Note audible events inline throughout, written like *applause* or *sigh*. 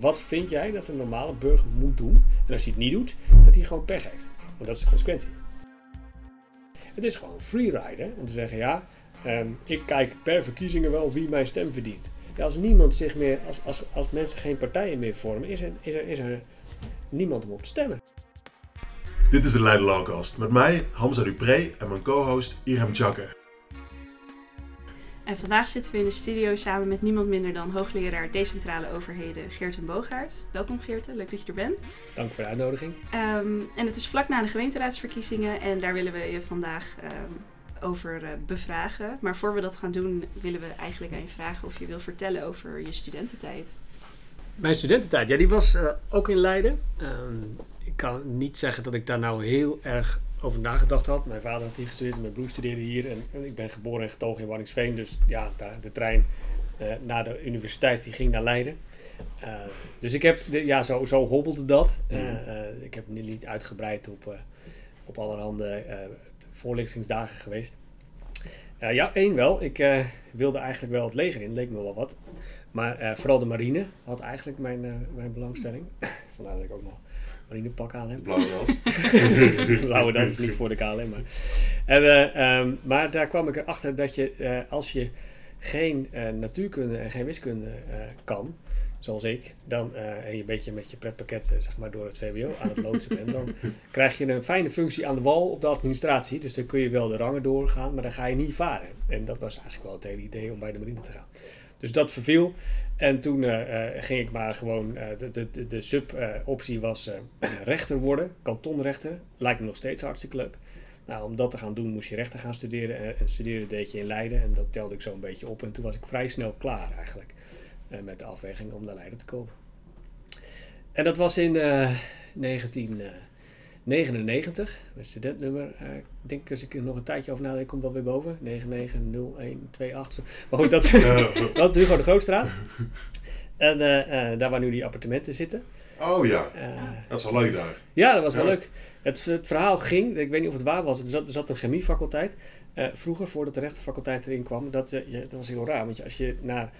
Wat vind jij dat een normale burger moet doen? En als hij het niet doet, dat hij gewoon pech heeft. Want dat is de consequentie. Het is gewoon freeride om te zeggen, ja, ehm, ik kijk per verkiezingen wel wie mijn stem verdient. Ja, als niemand zich meer, als, als, als mensen geen partijen meer vormen, is er, is er, is er niemand om op te stemmen. Dit is de Leiden Lawcast met mij, Hamza Dupré en mijn co-host Irem Jakker. En vandaag zitten we in de studio samen met niemand minder dan hoogleraar decentrale overheden Geerten Boogaard. Welkom Geerten, leuk dat je er bent. Dank voor de uitnodiging. Ehm, en het is vlak na de gemeenteraadsverkiezingen en daar willen we je vandaag ehm, over uh, bevragen. Maar voor we dat gaan doen willen we eigenlijk aan je vragen of je wil vertellen over je studententijd. Mijn studententijd, ja die was uh, ook in Leiden. Ehm, ik kan niet zeggen dat ik daar nou heel erg over nagedacht had. Mijn vader had hier gestudeerd en mijn broer studeerde hier. En, en ik ben geboren en getogen in Warningsveen. Dus ja, de, de trein uh, naar de universiteit die ging naar Leiden. Uh, dus ik heb, de, ja, zo, zo hobbelde dat. Uh, ik heb niet uitgebreid op, op allerhande voorlichtingsdagen geweest. ja, één wel. Ik wilde eigenlijk wel het leger in, leek me wel wat. Maar vooral de marine had eigenlijk mijn, mijn belangstelling. *laughs* Vandaar dat ik ook nog marinepak aan heb. Blauwe jas. *laughs* Blauwe das is niet voor de KLM. Maar, en, uh, um, maar daar kwam ik erachter dat je, uh, als je geen uh, natuurkunde en geen wiskunde kan, zoals ik, dan en je een beetje met je pretpakket zeg maar, door het VWO aan het loodsen bent, dan *laughs* krijg je een fijne functie aan de wal op de administratie. Dus dan kun je wel de rangen doorgaan, maar dan ga je niet varen. En dat was eigenlijk wel het hele idee om bij de marine te gaan. Dus dat verviel. En toen uh, uh, ging ik maar gewoon, uh, de, de, de sub-optie was *clears throat* rechter worden, kantonrechter. Lijkt me nog steeds hartstikke leuk. Nou, om dat te gaan doen moest je rechter gaan studeren. En studeren deed je in Leiden. En dat telde ik zo een beetje op. En toen was ik vrij snel klaar eigenlijk. met de afweging om naar Leiden te komen. En dat was in 19... 99, mijn studentnummer. Uh, ik denk als ik er nog een tijdje over nadenk, komt dat weer boven. 990128. *laughs* Maar goed, dat, *laughs* dat Hugo de Grootstraat. En uh, uh, daar waar nu die appartementen zitten. Oh ja, dat is wel leuk daar. Ja, dat was wel leuk. Het, het, verhaal ging, ik weet niet of het waar was, er zat, er zat een chemiefaculteit. vroeger, voordat de rechtenfaculteit erin kwam, dat, ja, dat was heel raar. Want als je naar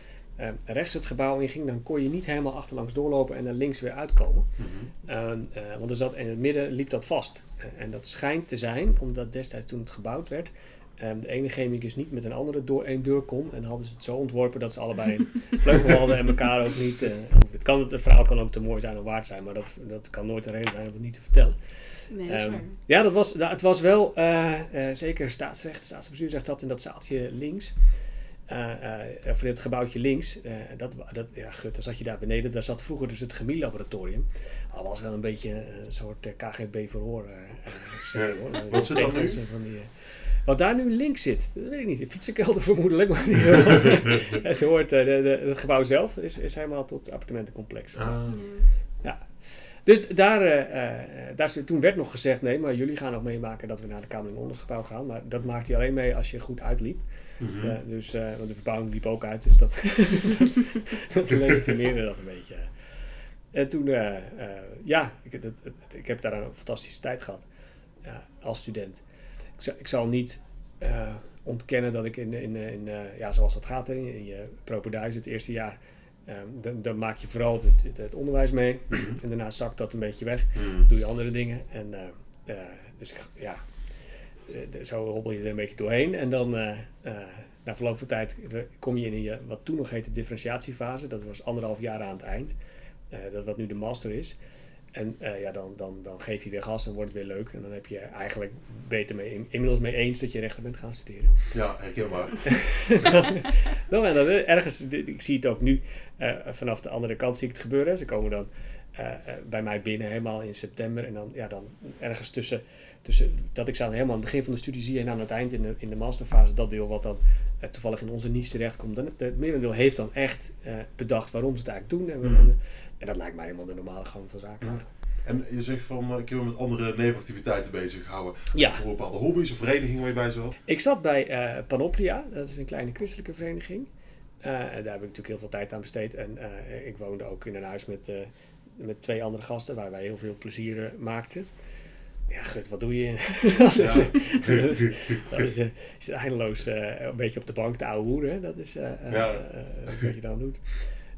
uh, rechts het gebouw in ging, dan kon je niet helemaal achterlangs doorlopen en naar links weer uitkomen. Mm -hmm. uh, want er zat, in het midden liep dat vast. Uh, en dat schijnt te zijn, omdat destijds toen het gebouwd werd, de ene chemicus niet met een andere door één deur kon. En dan hadden ze het zo ontworpen dat ze allebei *laughs* een vleugel hadden en elkaar ook niet. het, kan, het verhaal kan ook te mooi zijn of waard zijn, maar dat, dat kan nooit een reden zijn om het niet te vertellen. Nee, dat um, ja, dat was, het was wel, zeker staatsrecht, staatsbestuur zegt dat in dat zaaltje links. Uh, uh, voor dit gebouwtje links, uh, dat, dat, ja, gut, dan zat je daar beneden. Daar zat vroeger dus het chemielaboratorium. Dat was wel een beetje een soort KGB-verhoor. Wat zit dat nu? Van die, wat daar nu links zit, dat weet ik niet. De fietsenkelder *laughs* vermoedelijk, maar niet *laughs* het, hoort, de, de, het gebouw zelf is, is helemaal tot appartementencomplex. Ah. Ja. Dus daar, daar, toen werd nog gezegd, nee, maar jullie gaan nog meemaken dat we naar de Kamerling Ondersgebouw gaan. Maar dat maakt hij alleen mee als je goed uitliep. Mm -hmm. uh, dus, uh, want de verbouwing liep ook uit, dus dat, *laughs* dat legitimeerde dat een beetje. En toen, uh, ja, ik, dat, ik heb daar een fantastische tijd gehad als student. Ik, zal, ik zal niet ontkennen dat ik in, in, in ja, zoals dat gaat, in, in je propeduis het eerste jaar, dan, dan, maak je vooral het, het, het onderwijs mee. Mm -hmm. En daarna zakt dat een beetje weg. Mm -hmm. Doe je andere dingen. En dus ja, zo hobbel je er een beetje doorheen. En dan, uh, uh, na verloop van tijd, kom je in je, wat toen nog heette differentiatiefase. Dat was anderhalf jaar aan het eind. Dat wat nu de master is. En ja, dan, dan, dan geef je weer gas en wordt het weer leuk. En dan heb je eigenlijk beter mee, inmiddels mee eens dat je rechter bent gaan studeren. Ja, herkenbaar. dan, *laughs* en dan, ergens, ik zie het ook nu, vanaf de andere kant zie ik het gebeuren. Ze komen dan uh, bij mij binnen helemaal in september. En dan, ja, dan ergens tussen, tussen dat ik zou helemaal aan het begin van de studie zie en aan het eind in de, in de masterfase dat deel wat dan uh, toevallig in onze niche terechtkomt. Dan, het merendeel heeft dan echt uh, bedacht waarom ze het eigenlijk doen. En, mm. en, en, dat lijkt mij helemaal de normale gang van zaken. Ja. En je zegt van, ik heb me met andere nevenactiviteiten bezig gehouden. Ja. Voor bepaalde hobby's of verenigingen waar je bij zat? Ik zat bij Panoplia, dat is een kleine christelijke vereniging. daar heb ik natuurlijk heel veel tijd aan besteed. En ik woonde ook in een huis met met twee andere gasten waar wij heel veel plezier maakten. Ja, gut, wat doe je? *laughs* dat is, *laughs* dat is, dat is, is eindeloos uh, een beetje op de bank te ouwe hoeren. Dat is, uh, ja. dat is wat je dan doet.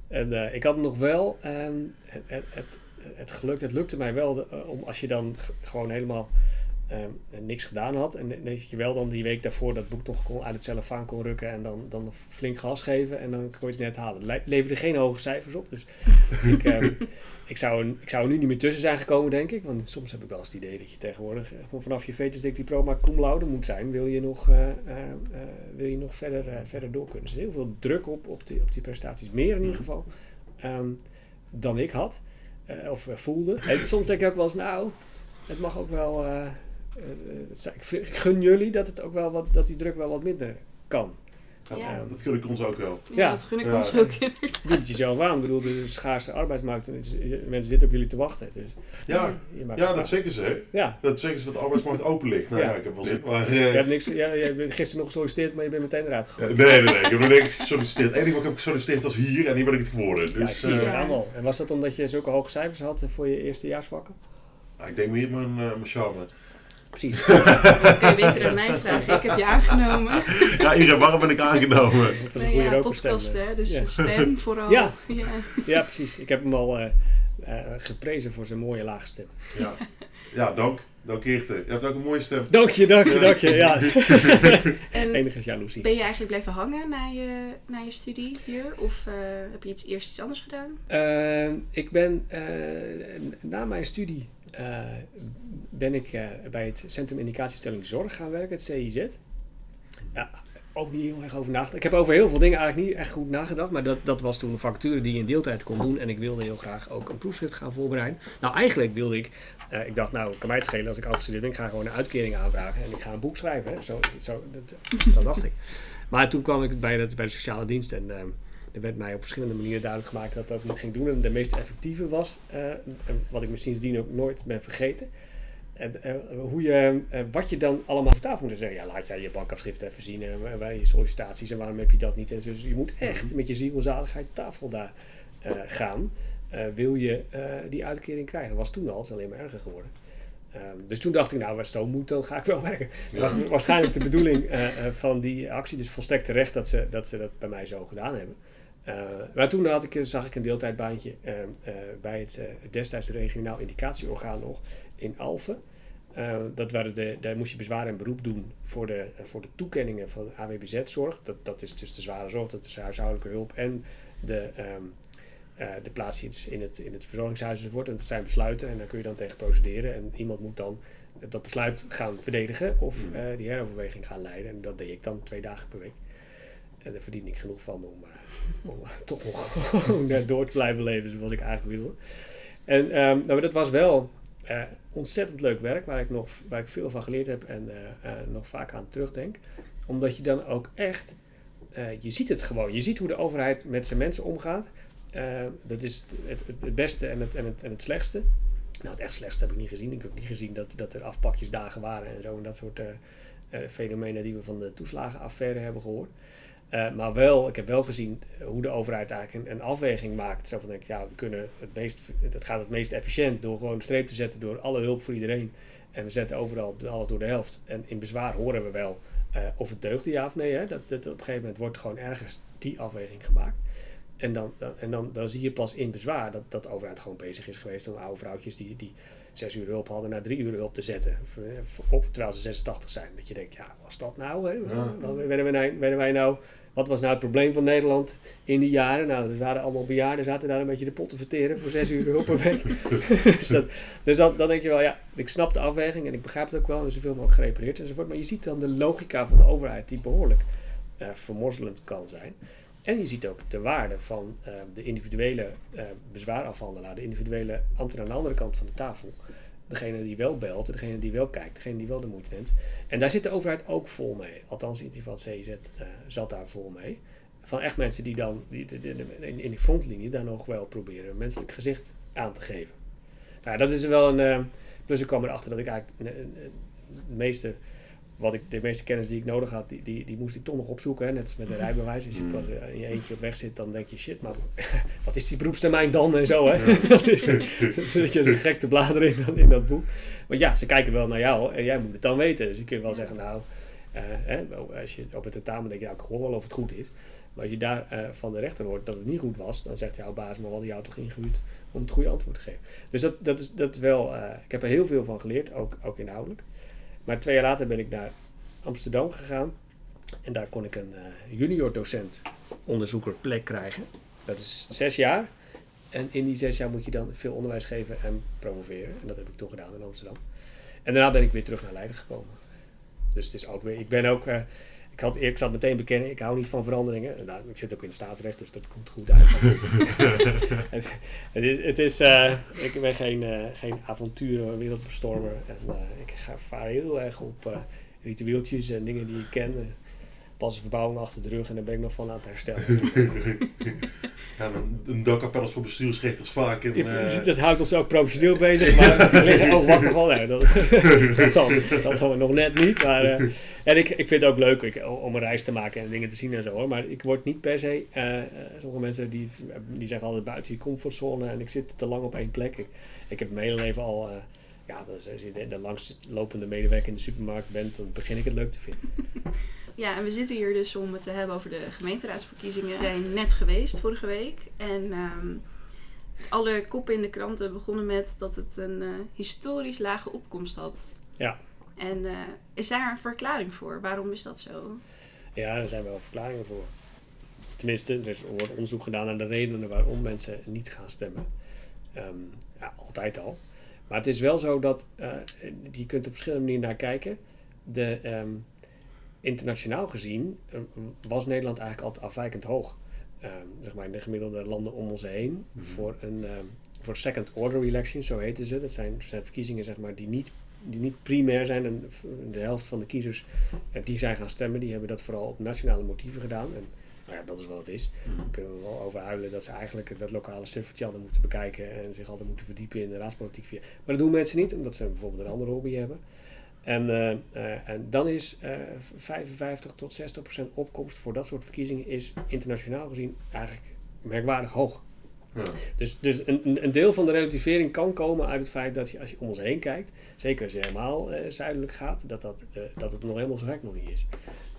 En eh, ik had nog wel ehm, het, het, het, het geluk, het lukte mij wel eh, om als je dan gewoon helemaal ehm, niks gedaan had. En dat je wel dan die week daarvoor dat boek nog kon, uit het cellofaan kon rukken en dan, dan flink gas geven. En dan kon je het net halen. Het le- leverde geen hoge cijfers op. Dus *laughs* ik, ehm, ik, zou er, ik zou er nu niet meer tussen zijn gekomen, denk ik. Want soms heb ik wel eens het idee dat je tegenwoordig eh, vanaf je vetusdik diploma cum laude moet zijn. Wil je nog, eh, eh, wil je nog verder, verder door kunnen. Er is heel veel druk op, op, die, op die prestaties. Meer in ieder geval ehm, dan ik had. of voelde. En soms denk ik ook wel eens, nou, het mag ook wel... ik, vind- ik gun jullie dat, het ook wel wat, dat die druk wel wat minder kan. Ja, Ja. Dat gun ik ons ook wel. Ja, Ja. dat gun ik Ja. ons ook. *laughs* Doe het jezelf aan. Ik bedoel, de schaarse arbeidsmarkt. Mensen zitten op jullie te wachten. Dus Ja, ja dat zeggen ze. Ja, Dat zeggen ze dat de arbeidsmarkt open ligt. Nou ja, Ja. ik heb wel zin. Maar, je eh, hebt, niks, ja, je hebt gisteren nog gesolliciteerd, maar je bent meteen eruit ja, gegooid. nee, nee, nee. Ik heb nog niks gesolliciteerd. Het enige wat ik heb gesolliciteerd was hier en hier ben ik het geworden. Dus zie je, eh, allemaal. En was dat omdat je zulke hoge cijfers had voor je eerstejaarsvakken? nou, ik denk meer mijn, eh, mijn charme. Precies. *laughs* Dat kun je beter aan mij vragen. Ik heb je aangenomen. Ja, Irene, waarom ben ik aangenomen? *laughs* Dat was een Nee, goede ja, podcast, hè. Dus Ja. stem vooral. *laughs* Ja. ja. Ja, precies. Ik heb hem al eh, eh, geprezen voor zijn mooie lage stem. Ja, ja dank. Dank Eerte. Je hebt ook een mooie stem. Dank je, dank je, dank je. Ja. En Enige jaloezie. ben je eigenlijk blijven hangen na je, na je studie hier? Of eh, heb je iets, eerst iets anders gedaan? Eh, ik ben eh, na mijn studie eh, ben ik eh, bij het Centrum Indicatiestelling Zorg gaan werken, het CIZ. Ja, ook niet heel erg over nagedacht. Ik heb over heel veel dingen eigenlijk niet echt goed nagedacht, maar dat, dat was toen een vacature die je in deeltijd kon doen en ik wilde heel graag ook een proefschrift gaan voorbereiden. Nou, eigenlijk wilde ik, eh, ik dacht nou, kan mij het schelen als ik afgestudeerd ben, ik ga gewoon een uitkering aanvragen en ik ga een boek schrijven. Zo, zo, dat, dat dacht ik. Maar toen kwam ik bij, dat, bij de sociale dienst en eh, er werd mij op verschillende manieren duidelijk gemaakt dat dat ook niet ging doen. En de meest effectieve was, eh, wat ik me sindsdien ook nooit ben vergeten, en, eh, hoe je, wat je dan allemaal voor tafel moet zeggen. Ja, laat jij je bankafschrift even zien en waar je sollicitaties en waarom heb je dat niet. En dus je moet echt met je ziel en zaligheid tafel daar gaan. wil je die uitkering krijgen. Dat was toen al, is alleen maar erger geworden. Ehm, dus toen dacht ik, nou, het zo moet, dan ga ik wel *laughs* werken. Dat was waarschijnlijk de bedoeling van die actie. Dus volstrekt terecht dat ze dat, ze dat bij mij zo gedaan hebben. Eh, maar toen had ik, zag ik een deeltijdbaantje eh, eh, bij het eh, destijds regionaal indicatieorgaan nog in Alphen. Eh, dat waren de, daar moest je bezwaar en beroep doen voor de, eh, voor de toekenningen van AWBZ-zorg. Dat, dat is dus de zware zorg, dat is huishoudelijke hulp en de, eh, de plaats in het, in het, in het verzorgingshuis enzovoort. En dat zijn besluiten en daar kun je dan tegen procederen. En iemand moet dan dat besluit gaan verdedigen of Mm. eh, die heroverweging gaan leiden. En dat deed ik dan twee dagen per week. En daar verdiende ik genoeg van om, eh, om toch nog *laughs* gewoon, door te blijven leven zoals ik eigenlijk wilde. En ehm, nou, dat was wel eh, ontzettend leuk werk waar ik, nog, waar ik veel van geleerd heb en eh, eh, nog vaak aan terugdenk. Omdat je dan ook echt, je ziet het gewoon. Je ziet hoe de overheid met zijn mensen omgaat. Dat is het, het, beste en het, en, het, en het slechtste. Nou, het echt slechtste heb ik niet gezien. Ik heb niet gezien dat, dat er afpakjesdagen waren en zo. En dat soort eh, fenomenen die we van de toeslagenaffaire hebben gehoord. Eh, maar wel, ik heb wel gezien eh, hoe de overheid eigenlijk een, een afweging maakt. Zo van, denk ik, ja, we kunnen het meest, het gaat het meest efficiënt door gewoon een streep te zetten door alle hulp voor iedereen. En we zetten overal alles door de helft. En in bezwaar horen we wel eh, of het deugde, ja of nee. Hè? Dat, dat, op een gegeven moment wordt gewoon ergens die afweging gemaakt. En, dan, en dan, dan zie je pas in bezwaar dat, dat de overheid gewoon bezig is geweest om oude vrouwtjes die, die zes uur hulp hadden naar drie uur hulp te zetten. Voor- Op, terwijl ze 86 zijn. Dat je denkt, ja, was dat nou? Hè? Ja. Wat werden, we nou werden wij nou? Wat was nou het probleem van Nederland in die jaren? Nou, er waren allemaal bejaarden, zaten daar een beetje de pot te verteren voor zes uur hulp per week. *laughs* dus dat, dus dan, dan denk je wel, ja, ik snap de afweging en ik begrijp het ook wel. En zoveel mogelijk gerepareerd enzovoort. Maar je ziet dan de logica van de overheid die behoorlijk eh, vermorzelend kan zijn. En je ziet ook de waarde van eh, de individuele eh, bezwaarafhandelaar, de individuele ambtenaar aan de andere kant van de tafel. Degene die wel belt, degene die wel kijkt, degene die wel de moeite neemt. En daar zit de overheid ook vol mee. Althans, in het CZ eh, zat daar vol mee. Van echt mensen die dan die, de, de- de- in, die frontlinie daar nog wel proberen een menselijk gezicht aan te geven. Nou, dat is wel een. eh, plus ik kwam erachter dat ik eigenlijk het meeste wat ik, de meeste kennis die ik nodig had, die, die, die moest ik toch nog opzoeken. Hè? Net als met een rijbewijs. Als je pas eh, in je eentje op weg zit, dan denk je shit, maar *laughs* wat is die beroepstermijn dan en zo. Hè? *laughs* dat is, dan zit je als een gek te bladeren in, dat- in dat boek. Want ja, ze kijken wel naar jou en jij moet het dan weten. Dus je kunt wel zeggen, nou, eh, hè, als je op het tentamen denk je, ja, ik hoor wel of het goed is. Maar als je daar eh, van de rechter hoort dat het niet goed was, dan zegt jouw baas, maar hadden jou toch ingehuurd om het goede antwoord te geven. Dus dat, dat is dat is wel, ik heb er heel veel van geleerd, ook, ook inhoudelijk. Maar twee jaar later ben ik naar Amsterdam gegaan en daar kon ik een eh, junior docent onderzoeker plek krijgen. Dat is zes jaar. En in die zes jaar moet je dan veel onderwijs geven en promoveren. En dat heb ik toen gedaan in Amsterdam. En daarna ben ik weer terug naar Leiden gekomen. Dus het is ook weer, ik ben ook, eh, ik, had, ik zat meteen bekennen, ik hou niet van veranderingen. Nou, ik zit ook in staatsrecht, dus dat komt goed uit. het, *laughs* *laughs* het is, het is eh, ik ben geen, eh, geen avonturen, wereldbestormer. En eh, ik ga vaar heel erg op ritueeltjes en dingen die ik ken. Pas een verbouwing achter de rug en daar ben ik nog van aan het herstellen. *laughs* Ja, een, dakkapel is voor bestuursrechters vaak. En, Ja, eh, dat houdt ons ook professioneel bezig, maar *laughs* we liggen ook wakker van. Nee, dat, *laughs* dat, dan, dat dan nog net niet. Maar, eh, en ik, ik vind het ook leuk ik, om een reis te maken en dingen te zien en zo hoor. Maar ik word niet per se. eh, sommige mensen die, die zeggen altijd buiten je comfortzone en ik zit te lang op één plek. Ik, ik heb mijn hele leven al. eh, ja, dus als je de, de langstlopende medewerker in de supermarkt bent, dan begin ik het leuk te vinden. Ja, en we zitten hier dus om het te hebben over de gemeenteraadsverkiezingen. Die zijn net geweest vorige week. En ehm, alle koppen in de kranten begonnen met dat het een eh, historisch lage opkomst had. Ja. En eh, is daar een verklaring voor? Waarom is dat zo? Ja, daar zijn wel verklaringen voor. Tenminste, er is- er wordt onderzoek gedaan naar de redenen waarom mensen niet gaan stemmen. Ehm, ja, altijd al. Maar het is wel zo dat eh, je kunt op verschillende manieren naar kijken. De, ehm, internationaal gezien eh, was Nederland eigenlijk altijd afwijkend hoog. Ehm, zeg maar in de gemiddelde landen om ons heen. Mhm. Voor een ehm, voor second order elections, zo heten ze. Dat zijn, zijn verkiezingen zeg maar, die, niet, die niet primair zijn. En de helft van de kiezers eh, die zijn gaan stemmen, die hebben dat vooral op nationale motieven gedaan. En nou ja, dat is wat het is. Mhm. Daar kunnen we wel over huilen dat ze eigenlijk dat lokale suffertje hadden moeten bekijken en zich hadden moeten verdiepen in de raadspolitiek. Via. Maar dat doen mensen niet, omdat ze bijvoorbeeld een andere hobby hebben. En, eh, eh, en dan is eh 55 tot 60 procent opkomst voor dat soort verkiezingen is internationaal gezien eigenlijk merkwaardig hoog. ja. Dus, dus een, een- deel van de relativering kan komen uit het feit dat je als je om ons heen kijkt, zeker als je helemaal eh, zuidelijk gaat, dat, dat, eh, dat het nog helemaal zo gek nog niet is.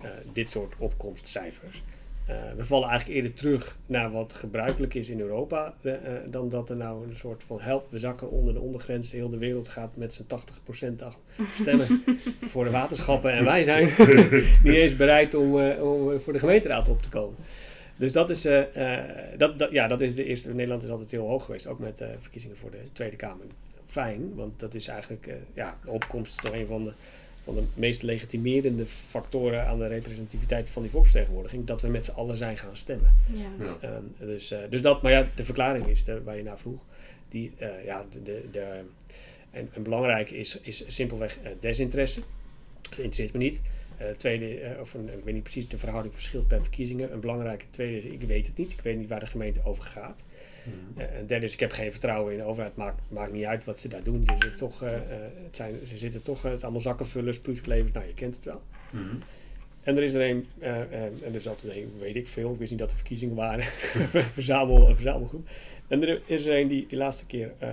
Eh, dit soort opkomstcijfers. Eh, we vallen eigenlijk eerder terug naar wat gebruikelijk is in Europa, eh, eh, dan dat er nou een soort van help, we zakken onder de ondergrens, heel de wereld gaat met zijn 80% af stemmen *laughs* voor de waterschappen en wij zijn *laughs* niet eens bereid om, om voor de gemeenteraad op te komen. Dus dat is, dat, dat, ja, dat is de eerste. Nederland is altijd heel hoog geweest, ook met verkiezingen voor de Tweede Kamer. Fijn, want dat is eigenlijk, ja, de opkomst toch een van de, van de meest legitimerende factoren aan de representativiteit van die volksvertegenwoordiging. Dat we met z'n allen zijn gaan stemmen. Ja. Ja. Ehm, dus, eh, dus dat, maar ja, de verklaring is de, waar je naar vroeg. Die, eh, ja, de, de, de, en, en belangrijk is, is simpelweg eh, desinteresse. Dat interesseert me niet. Eh, tweede, of een, ik weet niet precies, de verhouding verschilt per verkiezingen. Een belangrijke tweede is, ik weet het niet. Ik weet niet waar de gemeente over gaat. Mhm. Eh, en derde is, ik heb geen vertrouwen in de overheid. Maakt, maakt niet uit wat ze daar doen. Het is toch, eh, eh, het zijn, ze zitten toch, eh, het zijn allemaal zakkenvullers, plusklevers. Nou, je kent het wel. Mhm. En er is er een, eh, eh, en er is altijd een, weet ik veel, ik wist niet dat er verkiezingen waren, *laughs* Verzamel, een verzamelgroep. En er is er een die die laatste keer eh,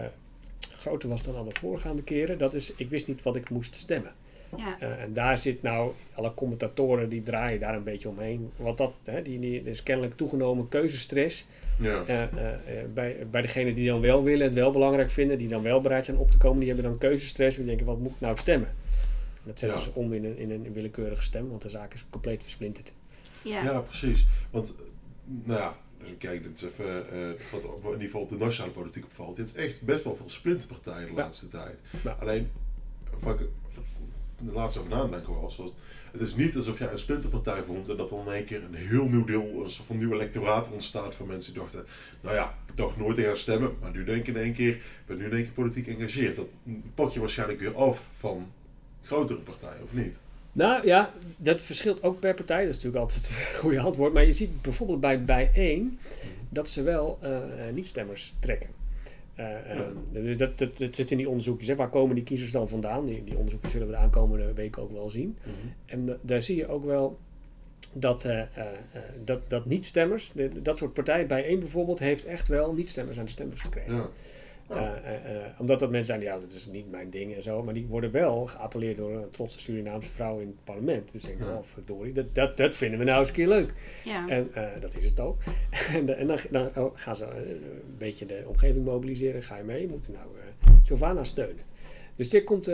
groter was dan alle voorgaande keren. Dat is, ik wist niet wat ik moest stemmen. Ja. Eh, en daar zit nou, alle commentatoren die draaien daar een beetje omheen. Want dat, hè, die, die, er is kennelijk toegenomen keuzestress Ja. eh, eh, eh, bij, bij degenen die dan wel willen, het wel belangrijk vinden, die dan wel bereid zijn op te komen, die hebben dan keuzestress. Die denken, wat moet ik nou stemmen? Dat zetten Ja. ze om in een, in een willekeurige stem, want de zaak is compleet versplinterd. Ja. Ja, precies. Want, nou ja, dus kijk, dit is even eh, wat op, in ieder geval op de nationale politiek opvalt. Je hebt echt best wel veel splinterpartijen de Ja. laatste tijd. Ja. Alleen, de laatste over nadenken was, was, het is niet alsof jij een splinterpartij vormt en dat dan in één keer een heel nieuw deel, een soort van nieuw electoraat ontstaat van mensen die dachten, nou ja, ik dacht nooit te gaan stemmen, maar nu denk ik in één keer, ik ben nu in één keer politiek geëngageerd. Dat pak je waarschijnlijk weer af van grotere partijen, of niet? Nou ja, dat verschilt ook per partij. Dat is natuurlijk altijd *laughs* een goede antwoord. Maar je ziet bijvoorbeeld bij bijeen dat ze wel eh, eh, niet-stemmers trekken. Eh, eh, dus dat, dat, dat zit in die onderzoekjes. Hè. Waar komen die kiezers dan vandaan? Die, die onderzoekjes zullen we de aankomende weken ook wel zien. En da- daar zie je ook wel dat, eh, dat, dat niet-stemmers, dat soort partijen, bijeen bijvoorbeeld, heeft echt wel niet-stemmers aan de stembus gekregen. Ja. Oh. Eh, eh, eh, omdat dat mensen zijn, ja, dat is niet mijn ding en zo. Maar die worden wel geappelleerd door een trotse Surinaamse vrouw in het parlement. Dus denk ik, oh verdorie, dat, dat, dat vinden we nou eens een keer leuk. Ja. En dat is het ook. *laughs* en dan, dan oh, gaan ze een beetje de omgeving mobiliseren. Ga je mee? Je moet nou Sylvana steunen. Dus dit komt,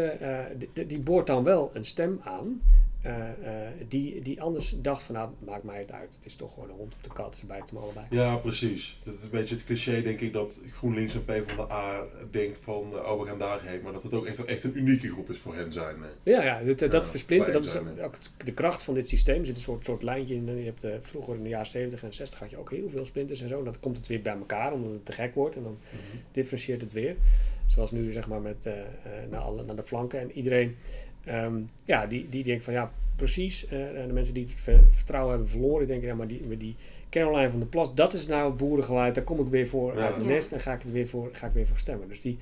die, die boort dan wel een stem aan. Eh, eh, die, die anders dacht van nou, maakt mij het uit. Het is toch gewoon een hond op de kat. Ze bijten me allebei. Ja, precies. Dat is een beetje het cliché, denk ik, dat GroenLinks en PvdA denkt van, eh, oh, we gaan daarheen. Maar dat het ook echt, echt een unieke groep is voor hen zijn. Ja, ja, dat, dat Ja, versplinteren, dat is zijn, ook de kracht van dit systeem. Er zit een soort, soort lijntje in. Je hebt, vroeger in de jaren 70 en 60 had je ook heel veel splinters en zo. En dan komt het weer bij elkaar omdat het te gek wordt. En dan differentieert het weer. Zoals nu zeg maar met, naar, alle, naar de flanken. En iedereen ehm, ja, die, die denkt van ja, precies. eh, en de mensen die het ver- vertrouwen hebben verloren, denken ja, maar die, die Caroline van der Plas, dat is nou het boerengeluid. Daar kom ik weer voor Ja. uit mijn nest en ga ik, het weer voor, ga ik weer voor stemmen. Dus die,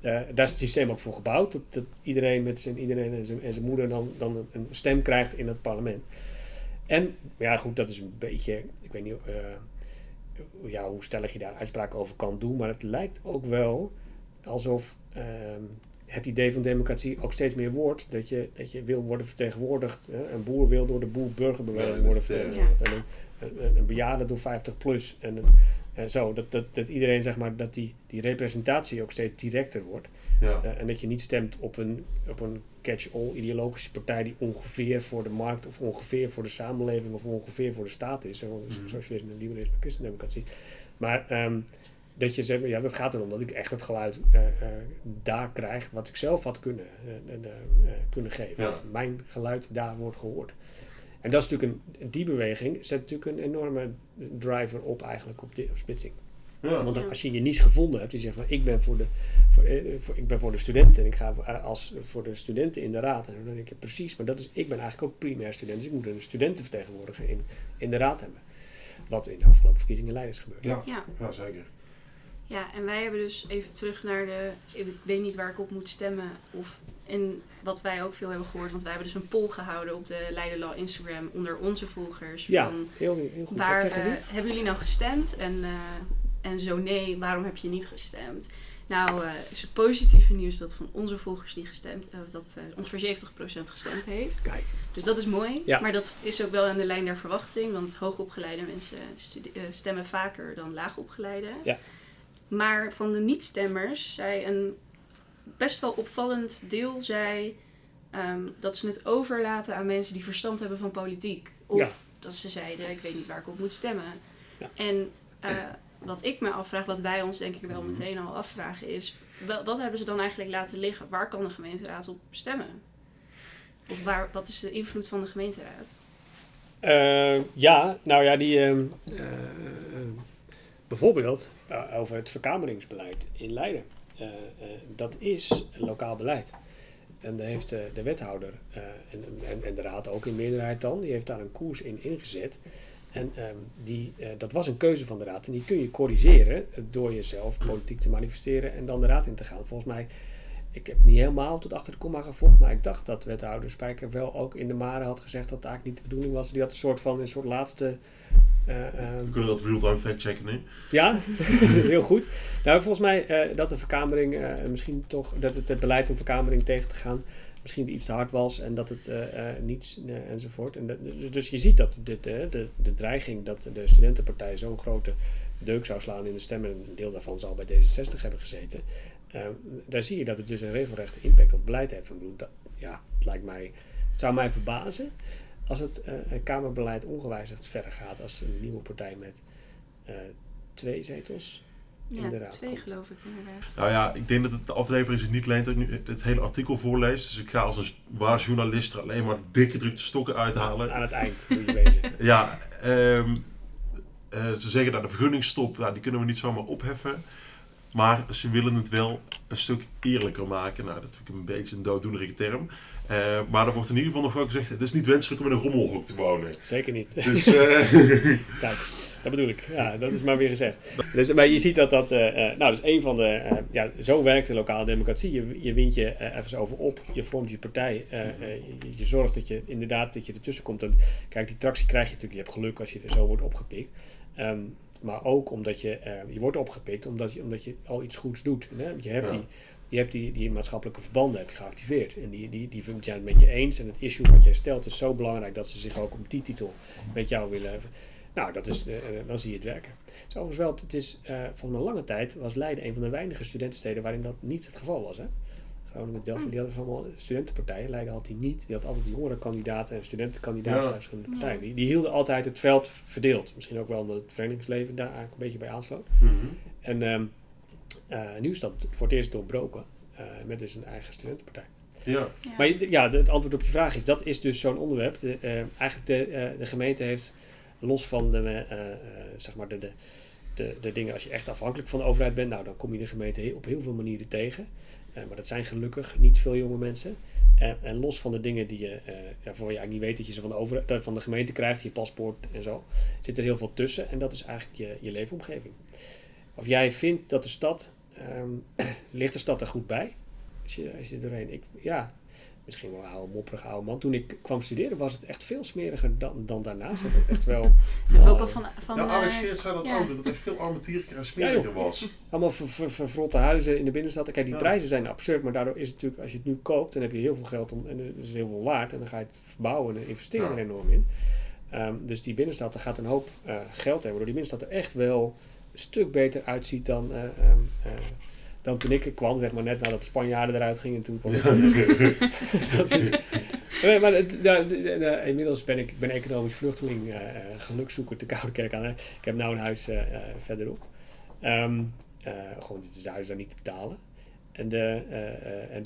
eh, daar is het systeem ook voor gebouwd. Dat, dat iedereen met zijn, iedereen en zijn, en zijn moeder dan, dan een, een stem krijgt in het parlement. En ja, goed, dat is een beetje, ik weet niet eh, ja, hoe stellig je daar uitspraken over kan doen, maar het lijkt ook wel alsof ehm, het idee van democratie ook steeds meer wordt dat je, dat je wil worden vertegenwoordigd. Hè? Een boer wil door de boer-burgerbeweging Ja, worden eh, vertegenwoordigd. En een, een, een bejaarde door 50 plus. En, een- en zo, dat, dat, dat iedereen zeg maar, dat die, die representatie ook steeds directer wordt. Ja. Eh, en dat je niet stemt op een, op een catch-all ideologische partij die ongeveer voor de markt of ongeveer voor de samenleving of ongeveer voor de staat is. Zo- Mhm. Socialisme, liberalisme, christendemocratie. Maar ehm, dat je zegt, ja, dat gaat erom dat ik echt het geluid eh, eh, daar krijg wat ik zelf had kunnen, eh, eh, eh, kunnen geven. Ja. Dat mijn geluid daar wordt gehoord. En dat is natuurlijk een, die beweging zet natuurlijk een enorme driver op eigenlijk op, op splitsing. Ja. Want als je je niche gevonden hebt, die zegt van ik ben voor de, voor, voor- ik ben voor de studenten en ik ga als, voor de studenten in de raad. En dan denk je precies, maar dat is, ik ben eigenlijk ook primair student, dus ik moet een studentenvertegenwoordiger in, in de raad hebben. Wat in de afgelopen verkiezingen leiders gebeurt. Ja. Ja. ja, zeker. Ja, en wij hebben dus even terug naar de. Ik weet niet waar ik op moet stemmen. Of en wat wij ook veel hebben gehoord. Want wij hebben dus een poll gehouden op de Leiderlaw Instagram onder onze volgers. Ja, Van heel, heel goed. waar Wat zeggen eh, hebben jullie nou gestemd? En, eh, en zo nee, waarom heb je niet gestemd? Nou, eh, is het positieve nieuws dat van onze volgers die gestemd, eh, dat ongeveer 70% gestemd heeft. Kijk, Dus dat is mooi. Ja. Maar dat is ook wel aan de lijn der verwachting. Want hoogopgeleide mensen stemmen vaker dan laagopgeleide. Ja. Maar van de niet-stemmers zei een best wel opvallend deel zei, ehm, dat ze het overlaten aan mensen die verstand hebben van politiek. Of Ja. dat ze zeiden, ik weet niet waar ik op moet stemmen. Ja. En eh, wat ik me afvraag, wat wij ons denk ik wel Mhm. meteen al afvragen is... Wel, wat hebben ze dan eigenlijk laten liggen? Waar kan de gemeenteraad op stemmen? Of waar, wat is de invloed van de gemeenteraad? Eh, ja, nou ja, die ehm, eh, eh, bijvoorbeeld eh, over het verkameringsbeleid in Leiden. Eh, eh, dat is lokaal beleid. En daar heeft de wethouder en, en, en de raad ook in meerderheid dan, die heeft daar een koers in ingezet. En ehm, die, dat was een keuze van de raad. En die kun je corrigeren door jezelf politiek te manifesteren en dan de raad in te gaan. Volgens mij, ik heb niet helemaal tot achter de komma gevolgd, maar ik dacht dat wethouder Spijker wel ook in de Mare had gezegd dat het eigenlijk niet de bedoeling was. Die had een soort van een soort laatste. eh, ehm, We kunnen dat real-time fact-checken nu. ja, *laughs* heel goed. Nou, volgens mij eh, dat de verkamering eh, misschien toch, dat het, het beleid om verkamering tegen te gaan, misschien iets te hard was en dat het eh, eh, niets eh, enzovoort. En dat- dus- dus je ziet dat de, de, de, de dreiging dat de studentenpartij zo'n grote deuk zou slaan in de stemmen, en een deel daarvan zal bij D66 hebben gezeten. Eh, daar zie je dat het dus een regelrechte impact op beleid heeft. Ik bedoel, dat, ja, het lijkt mij, het zou mij verbazen als het eh, Kamerbeleid ongewijzigd verder gaat als een nieuwe partij met eh, twee zetels. Ja, twee komt. geloof ik inderdaad. Nou ja, ik denk dat het de aflevering zich niet leent dat ik nu het hele artikel voorlees. Dus ik ga als een waar journalist er alleen maar dikke drukte stokken uithalen. Aan het eind moet je wezen. *laughs* Ja, ehm, eh, ze zeggen dat de vergunningsstop, nou, die kunnen we niet zomaar opheffen. Maar ze willen het wel een stuk eerlijker maken. Nou, dat vind ik een beetje een dooddoenerige term. Eh, maar er wordt in ieder geval nog wel gezegd, het is niet wenselijk om in een rommelhok te wonen. Zeker niet. Dus eh, *laughs* Kijk, dat bedoel ik. Ja, dat is maar weer gezegd. Dus, maar je ziet dat dat... eh, nou, dus een van de... ja, zo werkt de lokale democratie. Je, je wint je ergens over op. Je vormt je partij. eh, je, je zorgt dat je inderdaad dat je ertussen komt. En kijk, die tractie krijg je natuurlijk. Je hebt geluk als je er zo wordt opgepikt. Ehm, maar ook omdat je, eh, je wordt opgepikt omdat je, omdat je al iets goeds doet. Hè? Je hebt, Ja. die, je hebt die, die maatschappelijke verbanden heb je geactiveerd. En die, die, die zijn het met je eens. En het issue wat jij stelt is zo belangrijk dat ze zich ook op die titel met jou willen hebben. Nou, dat is, eh, eh, dan zie je het werken. Is overigens wel, het is, voor een lange tijd was Leiden een van de weinige studentensteden waarin dat niet het geval was. Hè? Groningen, Delft, die hadden allemaal studentenpartijen. Leiden had die niet. Die had altijd jongerenkandidaten en studentenkandidaten Ja. uit verschillende partijen. Die, die hielden altijd het veld verdeeld. Misschien ook wel omdat het verenigingsleven daar eigenlijk een beetje bij aansloot. Mhm. En ehm, eh, nu is dat voor het eerst doorbroken. eh, met dus een eigen studentenpartij. Ja. Ja. Maar ja, het antwoord op je vraag is, dat is dus zo'n onderwerp. De, eh, eigenlijk de, eh, de gemeente heeft, los van de, eh, eh, zeg maar de, de, de, de dingen, als je echt afhankelijk van de overheid bent, nou dan kom je de gemeente op heel veel manieren tegen. Eh, maar dat zijn gelukkig niet veel jonge mensen. En, en los van de dingen die je, eh voor je eigenlijk niet weet dat je ze van de, over, van de gemeente krijgt, je paspoort en zo, zit er heel veel tussen. En dat is eigenlijk je, je leefomgeving. Of jij vindt dat de stad, ehm, *clears throat* ligt de stad er goed bij? Als je, als je doorheen, ik, ja, misschien wel een oude mopperige oude man. Toen ik kwam studeren was het echt veel smeriger dan, dan daarnaast. Het is echt wel *laughs* We hebben ook al van, van Ja, Alex eh, Geert zei dat ja. ook, dat het echt veel armetierlijker en smeriger was. *laughs* allemaal ver, ver- vervrotte huizen in de binnenstad. Kijk, die Ja. prijzen zijn absurd, maar daardoor is het natuurlijk, als je het nu koopt, dan heb je heel veel geld om, en het is heel veel waard. En dan ga je het verbouwen en investeren er enorm in. Ehm, dus die binnenstad, daar gaat een hoop eh, geld hebben, waardoor die binnenstad er echt wel een stuk beter uitziet dan, eh, ehm, eh, dan toen ik er kwam, zeg maar net nadat de Spanjaarden eruit gingen. Toen kwam ik *laughs* dat is, nee, maar het- nou, de- de- de- inmiddels ben ik, ben economisch vluchteling, eh, gelukszoeker te Koude Kerk aan. Ik heb nou een huis eh, verderop. Eh, gewoon, dit is de huis daar niet te betalen. En, de, en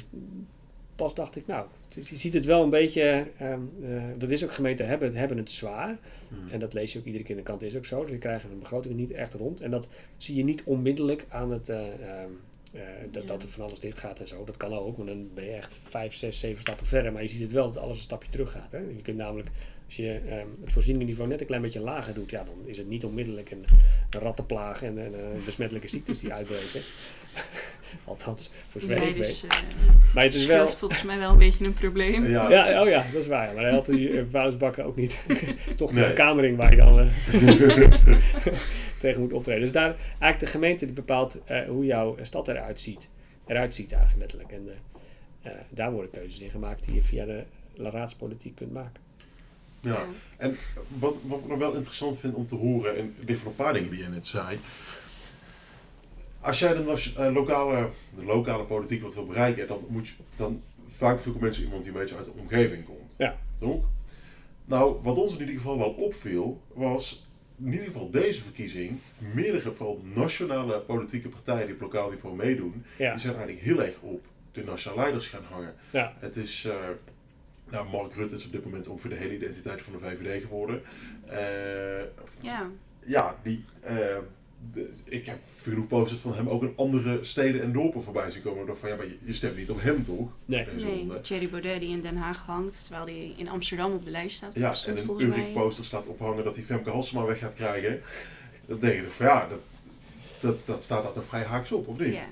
pas dacht ik, nou, je ziet het wel een beetje, ehm, eh, dat is ook gemeenten hebben, hebben het zwaar. Mhm. En dat lees je ook iedere keer in de kant, is ook zo. Dus we krijgen een begroting niet echt rond. En dat zie je niet onmiddellijk aan het, eh, ehm, eh, dat, Ja. dat er van alles dicht gaat en zo. Dat kan ook, maar dan ben je echt vijf, zes, zeven stappen verder. Maar je ziet het wel dat alles een stapje terug gaat. Hè? Je kunt namelijk, als je ehm, het voorzieningenniveau net een klein beetje lager doet, ja, dan is het niet onmiddellijk een, een rattenplaag en, en eh, besmettelijke ziektes die uitbreken. *laughs* Althans, voor zover ik weet. Leiders, eh, Maar het is wel... volgens mij wel een beetje een probleem. Ja, Ja, oh ja, dat is waar. Maar dan helpen die uh, vuilnisbakken ook niet. *laughs* Toch de Nee. verkamering waar je dan eh, *laughs* tegen moet optreden. Dus daar, eigenlijk de gemeente die bepaalt eh, hoe jouw stad eruit ziet. Eruit ziet eigenlijk letterlijk. En eh, eh, daar worden keuzes in gemaakt die je via de raadspolitiek kunt maken. ja. En wat, wat ik nog wel interessant vind om te horen, en dit van een paar dingen die je net zei. Als jij de, eh, lokale, de lokale politiek wat wil bereiken, dan moet je dan vaak zoeken mensen iemand die een beetje uit de omgeving komt. Ja. Toch? Nou, wat ons in ieder geval wel opviel, was in ieder geval deze verkiezing, meerdere vooral nationale politieke partijen die op lokaal niveau meedoen, Ja, die zijn eigenlijk heel erg op de nationale leiders gaan hangen. ja, Het is, eh, nou, Mark Rutte is op dit moment ongeveer de hele identiteit van de VVD geworden. Eh, Ja. ja, die, eh, de- ik heb genoeg posters van hem ook in andere steden en dorpen voorbij zien komen. Ik dacht van, ja, maar je, je stemt niet op hem toch? nee. Nee. Thierry Baudet die in Den Haag hangt, terwijl hij in Amsterdam op de lijst staat. Ja, en een mij. poster staat ophangen dat hij Femke Halsema weg gaat krijgen. Dan denk je toch van, ja, dat, dat, dat staat daar toch vrij haaks op, of niet? Ja.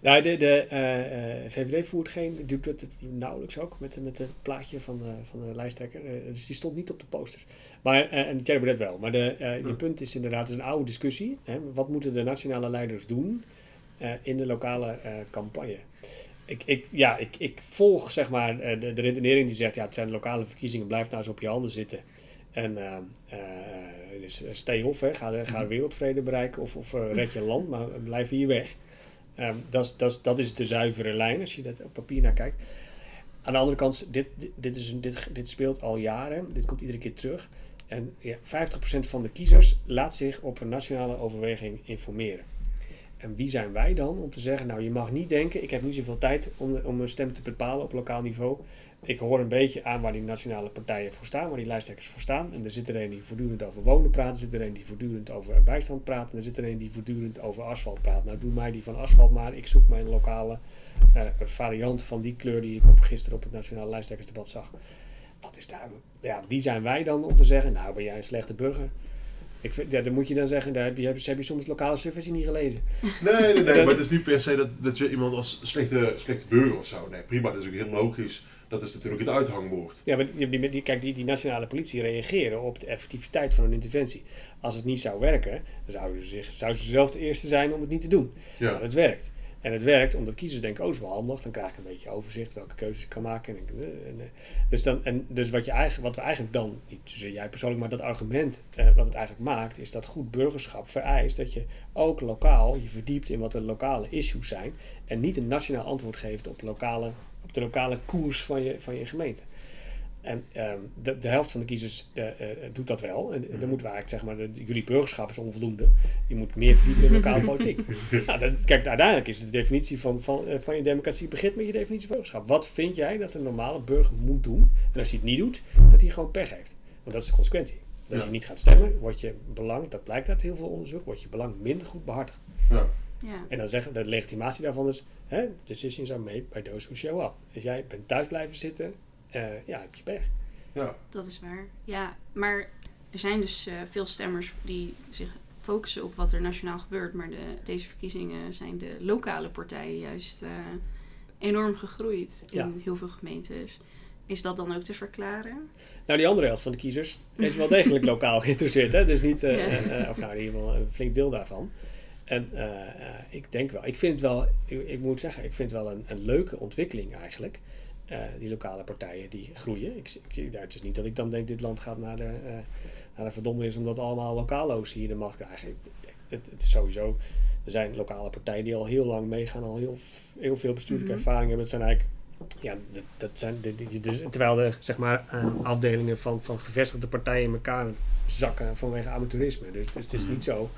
Nou, de, de eh, eh, VVD voert geen, doet dat nauwelijks ook met, met het plaatje van, de van de lijsttrekker. Eh, dus die stond niet op de posters. Maar, eh, en Thierry wel. Maar de, eh, je Hm. punt is inderdaad, het is een oude discussie. Hè? Wat moeten de nationale leiders doen eh, in de lokale eh, campagne? Ik, ik, ja, ik, ik volg zeg maar eh, de, de redenering die zegt, ja, het zijn lokale verkiezingen, blijf nou eens op je handen zitten. En eh, eh, dus eh, stay off, hè. Ga, ga wereldvrede bereiken of, of eh, red je land, maar blijf hier weg. Ehm, dat, dat, is- de zuivere lijn als je dat op papier naar kijkt. Aan de andere kant, dit, dit, is dit, dit speelt al jaren. Dit komt iedere keer terug. En ja, 50% van de kiezers laat zich op een nationale overweging informeren. En wie zijn wij dan om te zeggen, nou je mag niet denken, ik heb niet zoveel tijd om, om een stem te bepalen op lokaal niveau. Ik hoor een beetje aan waar die nationale partijen voor staan, waar die lijsttrekkers voor staan. En er zit er een die voortdurend over wonen praat, er zit er een die voortdurend over bijstand praat, en er zit er een die voortdurend over asfalt praat. Nou doe mij die van asfalt maar, ik zoek mijn lokale eh, variant van die kleur die ik op, gisteren op het nationale lijsttrekkersdebat zag. Wat is daar, ja, wie zijn wij dan om te zeggen, nou ben jij een slechte burger? Ik vind, ja, dan moet je dan zeggen, daar heb je, heb je soms lokale suffertie niet gelezen. Nee, nee, nee, *laughs* maar het is niet per se dat, dat je iemand als slechte, slechte burger of zo. Nee, prima, dat is ook heel logisch. Dat is natuurlijk het uithangbord. Ja, maar die, die, kijk, die, die nationale politie reageren op de effectiviteit van een interventie. Als het niet zou werken, dan zouden ze, zich, zou ze zelf de eerste zijn om het niet te doen. Ja, Maar het werkt. En het werkt omdat kiezers denken, oh, is wel handig. Dan krijg ik een beetje overzicht welke keuzes ik kan maken. En, eh, en, eh, dus dan, en dus wat, je eigenlijk, wat we eigenlijk dan, niet zozeer jij persoonlijk, maar dat argument eh, wat het eigenlijk maakt, is dat goed burgerschap vereist dat je ook lokaal je verdiept in wat de lokale issues zijn. En niet een nationaal antwoord geeft op, lokale, op de lokale koers van je, van je gemeente. En ehm, de, de helft van de kiezers eh, eh, doet dat wel. En dan moeten we eigenlijk zeggen, maar de- jullie burgerschap is onvoldoende. Je moet meer verdiepen in lokale *laughs* politiek. nou, dat, kijk, uiteindelijk is de definitie van, van, eh, van je democratie begint met je definitie van burgerschap. Wat vind jij dat een normale burger moet doen? En als hij het niet doet, dat hij gewoon pech heeft. Want dat is de consequentie. Als Ja. je niet gaat stemmen, wordt je belang, dat blijkt uit heel veel onderzoek, wordt je belang minder goed behartigd. ja, Ja. En dan zeggen de legitimatie daarvan is, hè, decisions are made by those who show up. Als jij bent thuis blijven zitten, eh, ja, heb je pech. ja. Dat is waar. Ja, maar er zijn dus eh, veel stemmers die zich focussen op wat er nationaal gebeurt. Maar de, deze verkiezingen zijn de lokale partijen juist eh, enorm gegroeid in Ja. heel veel gemeentes. Is dat dan ook te verklaren? Nou, die andere helft van de kiezers is wel degelijk *laughs* lokaal geïnteresseerd. Hè? Dus niet, Ja. of nou in ieder geval een flink deel daarvan. En eh, eh, ik denk wel, ik vind het wel, ik, ik moet zeggen, ik vind het wel een, een leuke ontwikkeling eigenlijk. eh, die lokale partijen die groeien. Ik, ik, het is niet dat ik dan denk, dit land gaat naar de, naar de verdommenis omdat allemaal lokalo's hier de macht krijgen. Het, het is sowieso, er zijn lokale partijen die al heel lang meegaan, al heel, heel veel bestuurlijke Mhm. ervaring hebben. Het zijn eigenlijk ja, dat, dat zijn de, de- dus, terwijl de zeg maar, afdelingen van, van gevestigde partijen in elkaar zakken vanwege amateurisme. Dus, dus het is niet zo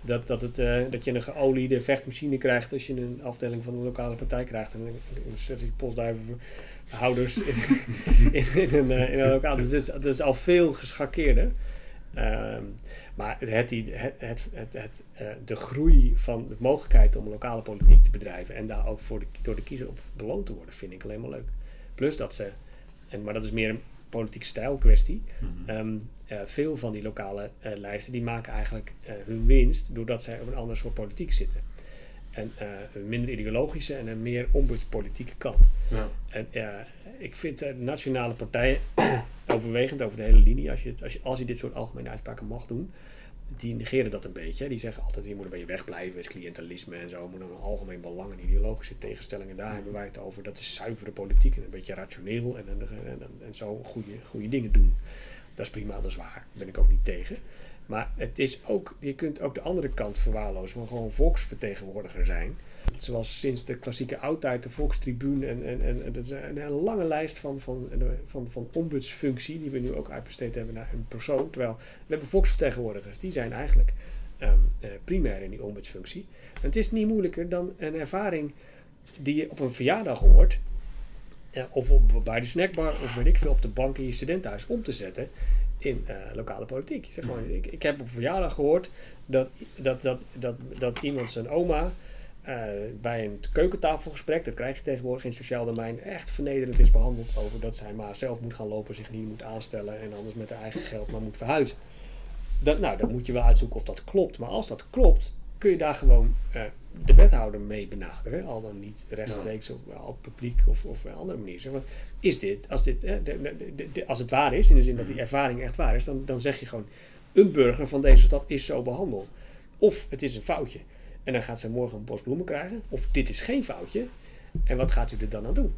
dat, dat, het, eh, dat je een geoliede vechtmachine krijgt als je een afdeling van een lokale partij krijgt. En een, postduivenhouders in, *laughs* in, in, een, eh, in een lokaal. Dus dat is, dat is al veel geschakeerder. Ehm, maar het, het, het, het, eh, de groei van de mogelijkheid om lokale politiek te bedrijven en daar ook voor de, door de kiezer op beloond te worden, vind ik alleen maar leuk. Plus dat ze, en, maar dat is meer een politiek stijl kwestie. Mhm. Ehm, eh, veel van die lokale eh, lijsten die maken eigenlijk eh, hun winst doordat zij op een ander soort politiek zitten. En eh, een minder ideologische en een meer ombudspolitieke kant. ja. En ik vind eh, nationale partijen *clears throat* overwegend over de hele linie, als je, als, je, als je dit soort algemene uitspraken mag doen, die negeren dat een beetje. Die zeggen altijd, je moet er bij je wegblijven, is cliëntelisme en zo, moet een algemeen belang en ideologische tegenstellingen. Daar hebben wij het over. Dat is zuivere politiek en een beetje rationeel en, en, en, en, en zo goede, goede dingen doen. Dat is prima, dat is waar. Daar ben ik ook niet tegen. Maar het is ook, je kunt ook de andere kant verwaarlozen van gewoon volksvertegenwoordiger zijn. Zoals sinds de klassieke oudtijd de volkstribuun en, en, en, dat is een hele lange lijst van, van, van, van ombudsfunctie die we nu ook uitbesteed hebben naar een persoon. Terwijl we hebben volksvertegenwoordigers, die zijn eigenlijk eh, primair in die ombudsfunctie. En het is niet moeilijker dan een ervaring die je op een verjaardag hoort. Eh, of op, bij de snackbar of weet ik veel op de bank in je studentenhuis om te zetten in eh, lokale politiek. Je zegt gewoon, ik, ik heb op verjaardag gehoord dat, dat, dat, dat, dat iemand zijn oma eh, bij een keukentafelgesprek, dat krijg je tegenwoordig in het sociaal domein, echt vernederend is behandeld over dat zij maar zelf moet gaan lopen, zich niet moet aanstellen en anders met haar eigen geld maar moet verhuizen. Dat, nou, dan moet je wel uitzoeken of dat klopt. Maar als dat klopt, kun je daar gewoon eh, de wethouder mee benaderen. Al dan niet rechtstreeks of wel op publiek of, of op een andere manier. Zeg maar, is dit, als, dit eh, de- de- de- de- als het waar is, in de zin dat die ervaring echt waar is, dan, dan zeg je gewoon, een burger van deze stad is zo behandeld. Of het is een foutje. En dan gaat ze morgen een bos bloemen krijgen. Of dit is geen foutje. En wat gaat u er dan aan doen?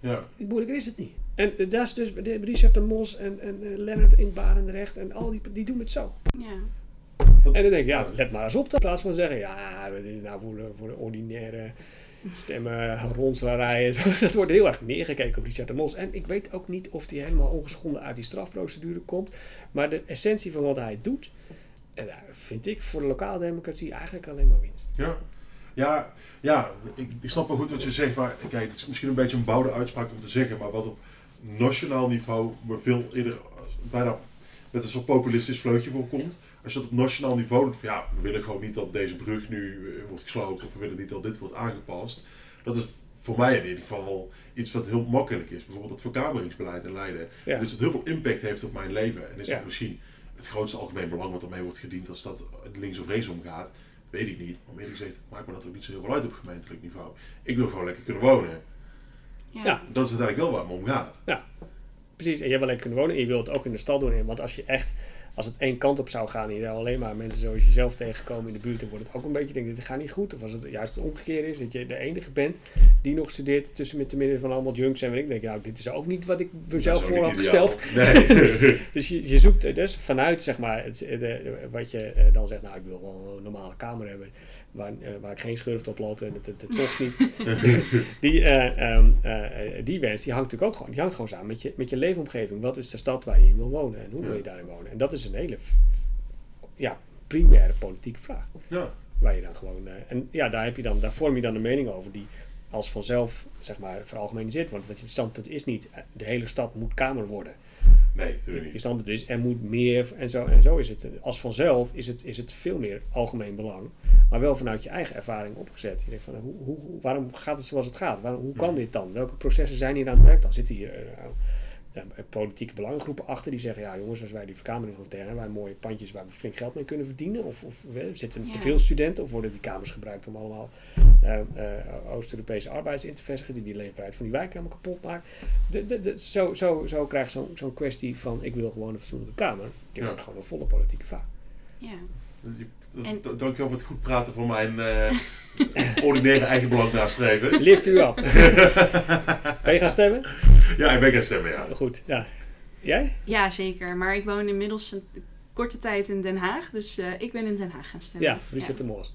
ja. Moeilijker is het niet. En eh, daar is dus de- Richard de Mos en, en eh, Lennart in Barendrecht en al die, die doen het zo. Ja. En dan denk ik, ja, let maar eens op. In plaats van zeggen, ja, dit is nou voor de, voor de ordinaire stemmen, ronselaarij en *laughs* zo. Dat wordt heel erg neergekeken op Richard de Mos. En ik weet ook niet of hij helemaal ongeschonden uit die strafprocedure komt. Maar de essentie van wat hij doet, en daar vind ik voor de lokale democratie eigenlijk alleen maar winst. Ja, ja, ja ik, ik snap wel goed wat je zegt, maar kijk, het is misschien een beetje een bouwde uitspraak om te zeggen, maar wat op nationaal niveau me veel eerder bijna met een soort populistisch vleugje voorkomt. Als je dat op nationaal niveau doet, van ja, we willen gewoon niet dat deze brug nu eh, wordt gesloopt of we willen niet dat dit wordt aangepast. Dat is voor mij in ieder geval wel iets wat heel makkelijk is. Bijvoorbeeld het verkameringsbeleid in Leiden. Ja. Dus dat heel veel impact heeft op mijn leven. En is Ja. dat misschien het grootste algemeen belang wat ermee wordt gediend, als dat links of rechts omgaat, weet ik niet. Maar om eerlijk gezegd, maakt me dat ook niet zo heel veel uit op gemeentelijk niveau. Ik wil gewoon lekker kunnen wonen. Ja. Ja. Dat is uiteindelijk wel waar het me om gaat. Precies, en jij wil lekker kunnen wonen en je wilt het ook in de stad doen. Want als je echt, als het één kant op zou gaan en je daar alleen maar mensen zoals jezelf tegenkomen in de buurt, dan wordt het ook een beetje, denk ik, dit gaat niet goed. Of als het juist het omgekeerde is, dat je de enige bent die nog studeert tussen met te midden van allemaal junks en weet ik, denk nou, dit is ook niet wat ik mezelf voor had ideaal. gesteld. Nee. *laughs* Dus je, je zoekt dus vanuit, zeg maar, het, de, de- wat je eh, dan zegt, nou, ik wil wel een normale kamer hebben, waar, eh, waar ik geen schurft op loop en het, het, het tocht niet. *laughs* die, eh, ehm, eh, die wens, die hangt natuurlijk ook gewoon, die hangt gewoon samen met je, met je leefomgeving. Wat is de stad waar je in wil wonen en hoe wil je daarin wonen? En dat is een hele, ja, primaire politieke vraag. ja. Waar je dan gewoon, en ja, daar, heb je dan, daar vorm je dan een mening over die als vanzelf, zeg maar, veralgemeniseerd wordt. Want je standpunt is niet, de hele stad moet kamer worden. Nee, natuurlijk niet. standpunt is, er moet meer en zo, en zo is het. Als vanzelf is het, is het veel meer algemeen belang, maar wel vanuit je eigen ervaring opgezet. Je denkt van, hoe, hoe, waarom gaat het zoals het gaat? Waarom, hoe kan dit dan? Welke processen zijn hier aan het werk dan? Zitten hier eh, politieke belangengroepen achter die zeggen, ja jongens, als wij die verkamering gewoon tegen hebben, wij mooie pandjes waar we flink geld mee kunnen verdienen? Of, of zitten er Ja. te veel studenten? Of worden die kamers gebruikt om allemaal eh, eh, Oost-Europese arbeiders in te vestigen die die leefbaarheid van die wijk helemaal kapot maken? De, de, de, zo, zo, zo krijg je zo'n zo'n kwestie van ik wil gewoon een fatsoenlijke kamer. Die Ja. wordt gewoon een volle politieke vraag. Ja. Je- En- Dankjewel voor het goed praten van mijn eh *laughs* ordinaire eigen belang nastreven. Lift u op. *laughs* ben je gaan stemmen? Ja, ik ben gaan stemmen, ja. Goed, ja. Jij? ja, zeker. Maar ik woon inmiddels een korte tijd in Den Haag. Dus eh, ik ben in Den Haag gaan stemmen. Ja, Richard de Mos.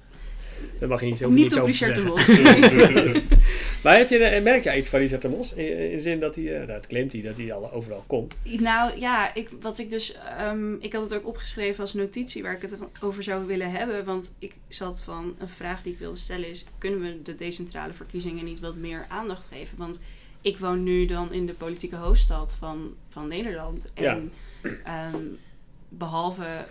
Daar mag je niet, je Niet niets op over Richard de zeggen. Mos. *laughs* *laughs* Maar heb je, eh, merk jij iets van Richard de Mos? In, in de zin dat hij, eh, dat claimt hij, dat hij al overal komt. Nou ja, ik, wat ik dus. ehm, ik had het ook opgeschreven als notitie waar ik het over zou willen hebben. Want ik zat van. Een vraag die ik wilde stellen is: kunnen we de decentrale verkiezingen niet wat meer aandacht geven? Want ik woon nu dan in de politieke hoofdstad van, van Nederland. En ehm, behalve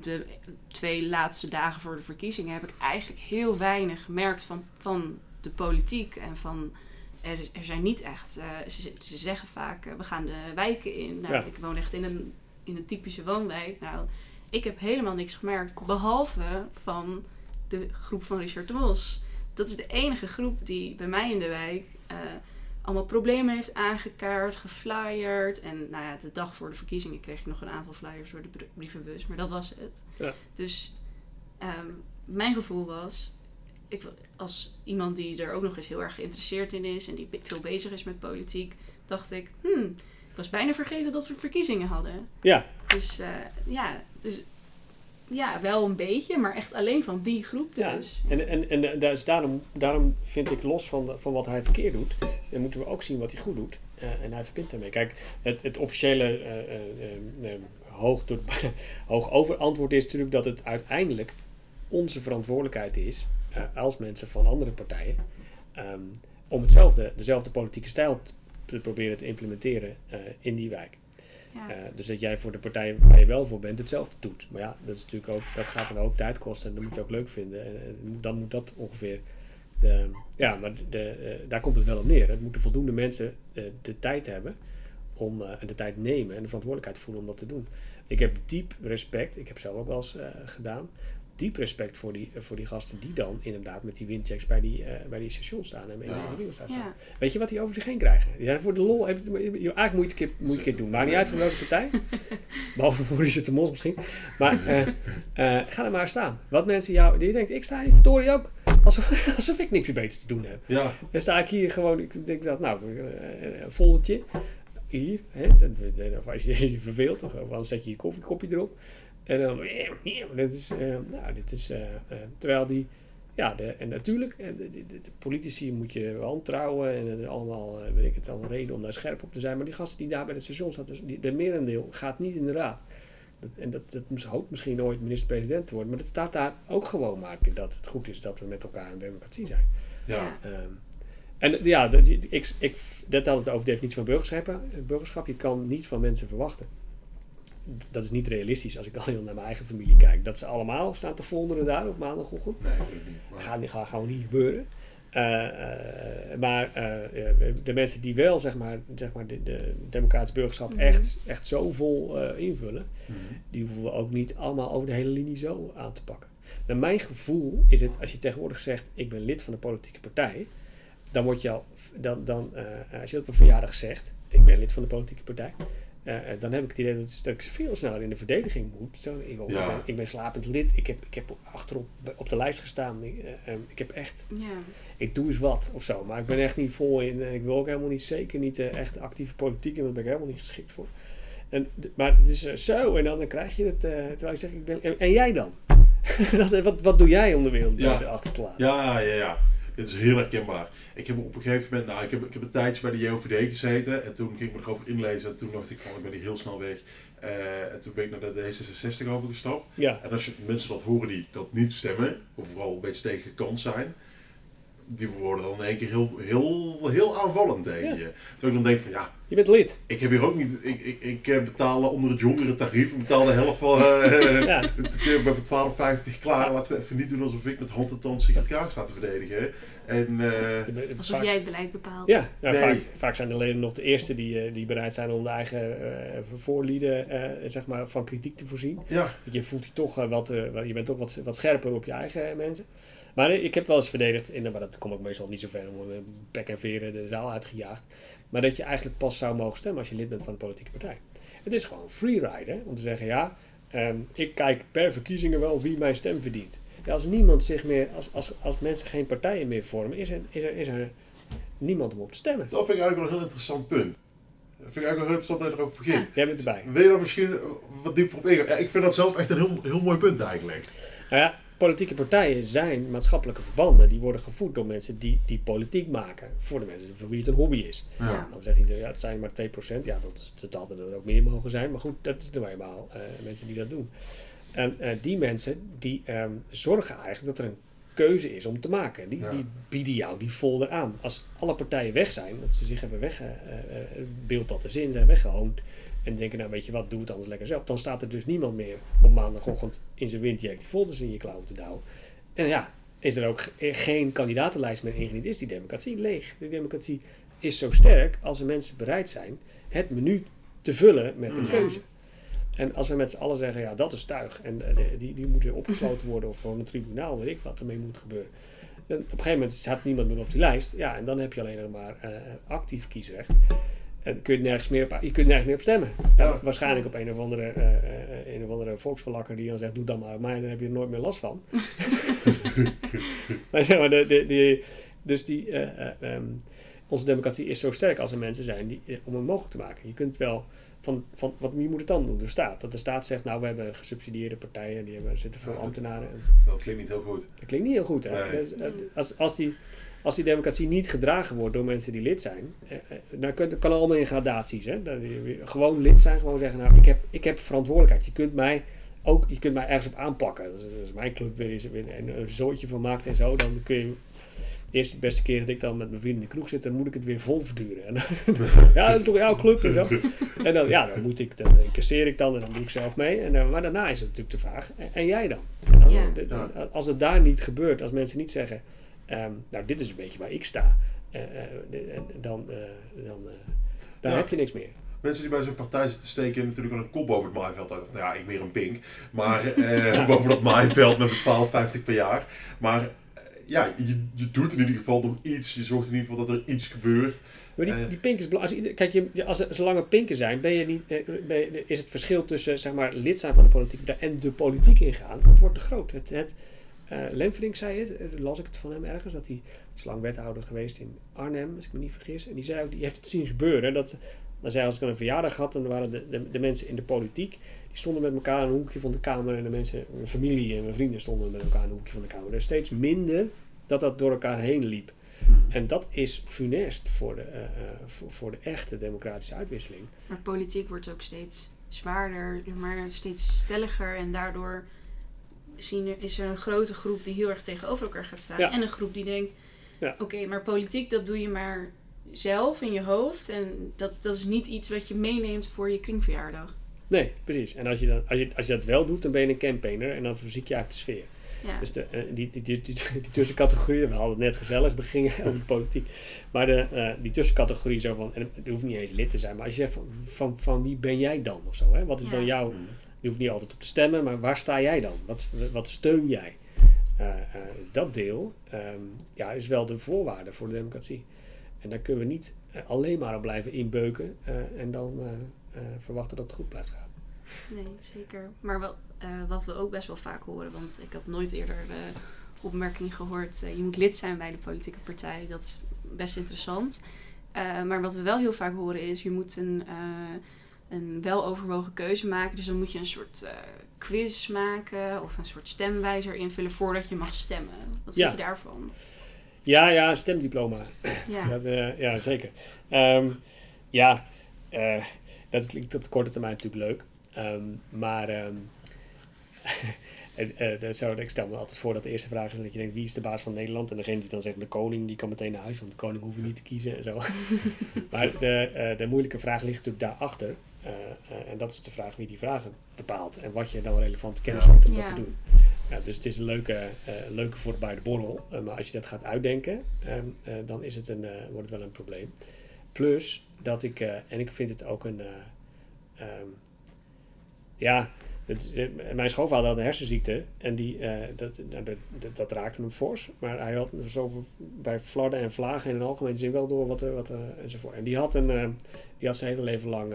de twee laatste dagen voor de verkiezingen heb ik eigenlijk heel weinig gemerkt van, van de politiek en van. Er, er zijn niet echt. eh, ze, ze zeggen vaak: eh, we gaan de wijken in. Nou, Ja. Ik woon echt in een, in een typische woonwijk. Nou, ik heb helemaal niks gemerkt. Behalve van de groep van Richard de Mos. Dat is de enige groep die bij mij in de wijk. eh, allemaal problemen heeft aangekaart, geflyerd. En nou ja, de dag voor de verkiezingen kreeg ik nog een aantal flyers door de br- brievenbus. Maar dat was het. Ja. Dus ehm, mijn gevoel was, ik, als iemand die er ook nog eens heel erg geïnteresseerd in is en die veel bezig is met politiek, dacht ik, hmm, ik was bijna vergeten dat we verkiezingen hadden. Ja, Dus eh, ja, dus ja, wel een beetje, maar echt alleen van die groep ja. dus. En, en, en da- dus daarom, daarom vind ik los van, van wat hij verkeerd doet, dan moeten we ook zien wat hij goed doet. Eh, en hij verbindt daarmee. Kijk, het, het officiële eh, hoog, door, *laughs* hoog over antwoord is natuurlijk dat het uiteindelijk onze verantwoordelijkheid is, als mensen van andere partijen, ehm, om hetzelfde, dezelfde politieke stijl te, te proberen te implementeren in die wijk. Eh, dus dat jij voor de partij waar je wel voor bent hetzelfde doet. Maar ja, dat, is natuurlijk ook, dat gaat een hoop tijd kosten en dat moet je ook leuk vinden. En, dan moet dat ongeveer. eh, ja, maar de, eh, daar komt het wel op neer. Het moeten voldoende mensen eh, de tijd hebben om, en de tijd nemen en de verantwoordelijkheid voelen om dat te doen. Ik heb diep respect, ik heb zelf ook wel eens gedaan, diep respect voor die, voor die gasten die dan inderdaad met die windchecks bij die, eh, bij die stations staan en Ja. die winkelstraat staan. Ja. Weet je wat die over zich heen krijgen? Ja, voor de lol, heb je, eigenlijk moet je het een keer, moet je doen. Maakt niet uit van welke partij. *laughs* Behalve voor Richard de Mos misschien. Maar eh, eh, ga er maar staan. Wat mensen jou... Die denkt, ik sta hier verdorie ook. Alsof, *laughs* alsof ik niks beters te doen heb. Ja, Dan sta ik hier gewoon... Ik denk dat, nou, een foldertje. Hier. Hè, of als je je verveelt. Of anders zet je je koffiekopje erop. En dan... Dit is... eh, nou, dit is... eh, eh, terwijl die... Ja, de, en natuurlijk, eh, de, de, de politici moet je wantrouwen en er allemaal, eh, weet ik het, allemaal reden om daar scherp op te zijn. Maar die gasten die daar bij het station staan, dus die, de merendeel gaat niet in de raad. Dat, en dat, dat hoopt misschien ooit minister-president te worden, maar dat staat daar ook gewoon maar dat het goed is dat we met elkaar een democratie zijn. ja. Ehm, en eh, ja, dat, ik, ik, dat had het over de definitie van burgerschap. eh, burgerschap. Je kan niet van mensen verwachten. Dat is niet realistisch als ik al heel naar mijn eigen familie kijk. Dat ze allemaal staan te folderen daar op maandagochtend. Nee, dat Gaat, niet- gaat gewoon niet gebeuren. Eh, eh, maar eh, de mensen die wel zeg maar, zeg maar de, de democratisch burgerschap Mhm. echt, echt zo vol eh, invullen, Mhm. die hoeven we ook niet allemaal over de hele linie zo aan te pakken. Naar mijn gevoel is het, als je tegenwoordig zegt, ik ben lid van een politieke partij, dan word je al, dan, dan, eh, als je op een verjaardag zegt, ik ben lid van de politieke partij, eh, eh, dan heb ik het idee dat, dat ik veel sneller in de verdediging moet. Zo, ik, ik Ja. ben, ik ben slapend lid, ik heb, ik heb achterop op de lijst gestaan, ik, eh, eh, ik heb echt Ja. ik doe eens wat of zo. Maar ik ben echt niet vol in. Ik wil ook helemaal niet, zeker niet echt actieve politiek. En daar ben ik helemaal niet geschikt voor. En, maar het is zo. En dan, dan krijg je het. eh, terwijl je zegt, ik ben. En, en jij dan? *laughs* Wat, wat doe jij om de wereld Ja. achter te laten? Ja, ja, ja. Dit is heel herkenbaar. Ik heb op een gegeven moment, nou, ik heb, ik heb een tijdje bij de JOVD gezeten en toen ging ik me erover inlezen en toen dacht ik van, ik ben hier heel snel weg. Eh, en toen ben ik naar de D66 overgestapt. Ja. En als je mensen dat horen die dat niet stemmen, of vooral een beetje tegen zijn, die worden dan in één keer heel, heel, heel aanvallend tegen Ja. je. Terwijl ik dan denk van, ja, Je bent lid. ik heb hier ook niet, ik, ik, ik eh, betaal onder het jongere tarief, ik betaal de helft van, eh *laughs* Ja. ik ben voor 12,50 klaar, laten we even niet doen alsof ik met hand en tand Sigrid Kaag sta te verdedigen. En eh, Alsof vaak- jij het beleid bepaalt. Ja, ja Nee. vaak, vaak zijn de leden nog de eerste die, eh, die bereid zijn om de eigen eh, voorlieden eh, zeg maar, van kritiek te voorzien. ja, Je voelt je toch eh, wat, eh, wel- je bent toch wat, wat scherper op je eigen eh, mensen. Maar eh, ik heb wel eens verdedigd, in, maar dat komt ook meestal niet zo ver om eh, pek en veren de zaal uitgejaagd. Maar dat je eigenlijk pas zou mogen stemmen als je lid bent van een politieke partij. Het is gewoon freeride om te zeggen, ja, ehm, ik kijk per verkiezingen wel wie mijn stem verdient. Ja, als niemand zich meer, als, als, als mensen geen partijen meer vormen, is er, is, er, is er niemand om op te stemmen. dat vind ik eigenlijk wel een heel interessant punt. Dat vind ik eigenlijk wel heel interessant dat je erover begint. Jij bent erbij. Wil je daar misschien eh, wat dieper op ingaan? Ja, ik vind dat zelf echt een heel, heel mooi punt eigenlijk. Nou ja, politieke partijen zijn maatschappelijke verbanden. Die worden gevoed door mensen die, die politiek maken. Voor de mensen voor wie het een hobby is. Ja. Dan zegt iedereen, ja, het zijn maar 2%. Ja, dat, is, dat hadden er ook meer mogen zijn. Maar goed, dat is nou eenmaal mensen die dat doen. En eh, die mensen, die ehm, zorgen eigenlijk dat er een keuze is om te maken. Die, Ja. die bieden jou die folder aan. Als alle partijen weg zijn, dat ze zich hebben weg, eh, eh, beeld dat er zin, zijn weggehoond. En denken, nou weet je wat, doe het anders lekker zelf. Dan staat er dus niemand meer op maandagochtend in zijn windjack die folders in je klauwen te douwen. En ja, is er ook ge- geen kandidatenlijst meer ingediend, is die democratie leeg. De democratie is zo sterk als er mensen bereid zijn het menu te vullen met een Ja. keuze. En als we met z'n allen zeggen, ja, dat is tuig. En eh, de- die, die moet weer opgesloten worden of voor een tribunaal, weet ik wat ermee moet gebeuren. En op een gegeven moment staat niemand meer op die lijst. Ja, en dan heb je alleen nog maar eh, actief kiesrecht. En kun je nergens meer op, je kunt nergens meer op stemmen. Ja. Waarschijnlijk op een of andere, eh, een of andere volksverlakker die dan zegt, doe dan maar op mij, dan heb je er nooit meer last van. *laughs* *laughs* maar zeg maar, de, de, dus die, eh, eh, ehm, onze democratie is zo sterk als er mensen zijn die, om het mogelijk te maken. Je kunt wel van, van wat, wie moet het dan doen? De staat. Dat de staat zegt, nou we hebben gesubsidieerde partijen, die hebben, zitten veel ambtenaren. En Dat klinkt niet heel goed. dat klinkt niet heel goed. Hè? Nee. Dus, als, als, die, als die democratie niet gedragen wordt door mensen die lid zijn, eh, eh, dan kan allemaal in gradaties. Hè? Gewoon lid zijn, gewoon zeggen, nou ik heb, ik heb verantwoordelijkheid. Je kunt mij ook, je kunt mij ergens op aanpakken. Dus, als mijn club weer weer een, een zootje van maakt en zo, dan kun je eerst de beste keer dat ik dan met mijn vrienden in de kroeg zit, dan moet ik het weer vol verduren. En dan, *laughs* ja, dat is toch jouw club en zo. En dan, ja, dan moet ik, dan incasseer ik dan en dan doe ik zelf mee. En, dan- maar daarna is het natuurlijk de vraag, en, en jij dan? En dan- Ja. de- de- Ja. Als het daar niet gebeurt, als mensen niet zeggen, ehm, nou dit is een beetje waar ik sta, eh, eh, dan, eh, dan, dan Ja. heb je niks meer. Mensen die bij zo'n partij zitten steken natuurlijk wel een kop over het maaiveld uit. Of, nou ja, ik meer een pink. Maar *laughs* boven dat maaiveld met de 12,50 per jaar. Maar ja, je, je doet in ieder geval nog iets. Je zorgt in ieder geval dat er iets gebeurt. Maar die, die pink is belangrijk. Als, kijk, je, als er, zolang er pinken zijn, ben je niet, ben je- is het verschil tussen zeg maar, lid zijn van de politiek partij en de politiek ingaan, het wordt te groot. Het, het, eh, Lemfrink zei het, eh, las ik het van hem ergens, dat hij is lang wethouder geweest in Arnhem, als ik me niet vergis. En die zei ook, die heeft het zien gebeuren. Dat, dan zei hij, als ik een verjaardag had, dan waren de, de, de mensen in de politiek, die stonden met elkaar in een hoekje van de kamer. En de mensen, mijn familie en mijn vrienden stonden met elkaar in een hoekje van de kamer. Er is steeds minder dat dat door elkaar heen liep. En dat is funest voor de, eh, eh, voor, voor de echte democratische uitwisseling. Maar politiek wordt ook steeds zwaarder, maar steeds stelliger. En daardoor zien er, is er een grote groep die heel erg tegenover elkaar gaat staan. Ja. En een groep die denkt, Ja. oké, maar politiek dat doe je maar zelf in je hoofd. En dat, dat is niet iets wat je meeneemt voor je kringverjaardag. Nee, precies. En als je, dan, als, je, als je dat wel doet, dan ben je een campaigner en dan verziek je uit de sfeer. Ja. Dus de, eh, die, die, die, die, die tussencategorieën, we hadden het net gezellig beginnen *laughs* over de politiek. Maar de, eh, die tussencategorie zo van, en het hoeft niet eens lid te zijn, maar als je zegt van, van, van wie ben jij dan of zo, hè? Wat is Ja. dan jouw, Mm. Je hoeft niet altijd op te stemmen, maar waar sta jij dan? Wat, wat steun jij? Eh, eh, dat deel ehm, ja, is wel de voorwaarde voor de democratie. En daar kunnen we niet eh, alleen maar op blijven inbeuken en dan verwachten dat het goed blijft gaan. Nee, zeker. Maar wel, wat we ook best wel vaak horen, want ik heb nooit eerder de opmerking gehoord, eh, je moet lid zijn bij de politieke partij. Dat is best interessant. Maar wat we wel heel vaak horen is, je moet een, een weloverwogen keuze maken. Dus dan moet je een soort eh, quiz maken of een soort stemwijzer invullen voordat je mag stemmen. Wat Ja. vind je daarvan? Ja, ja, stemdiploma. Ja, *laughs* Dat, eh, ja, zeker. Ehm, ja, eh, dat klinkt op de korte termijn natuurlijk leuk. Ehm, maar *laughs* en, zou, ik stel me altijd voor dat de eerste vraag is dat je denkt, wie is de baas van Nederland? En degene die dan zegt de koning, die kan meteen naar huis, want de koning hoef je niet te kiezen en zo. *laughs* maar de, de moeilijke vraag ligt natuurlijk daarachter. Eh, eh, en dat is de vraag wie die vragen bepaalt en wat je dan relevante kennis Ja. hebt om Ja. dat te doen. Ja, dus het is een leuke, eh, leuke voor bij de borrel. Maar als je dat gaat uitdenken, ehm, eh, dan is het een, eh, wordt het wel een probleem. Plus dat ik, eh, en ik vind het ook een, eh, ehm, ja, het, eh, mijn schoonvader had een hersenziekte en die, eh, dat, nou, dat, dat, dat raakte hem fors. Maar hij had zo bij flarden en vlagen in een algemene zin wel door wat er, wat enzovoort. En die had, een, eh, die had zijn hele leven lang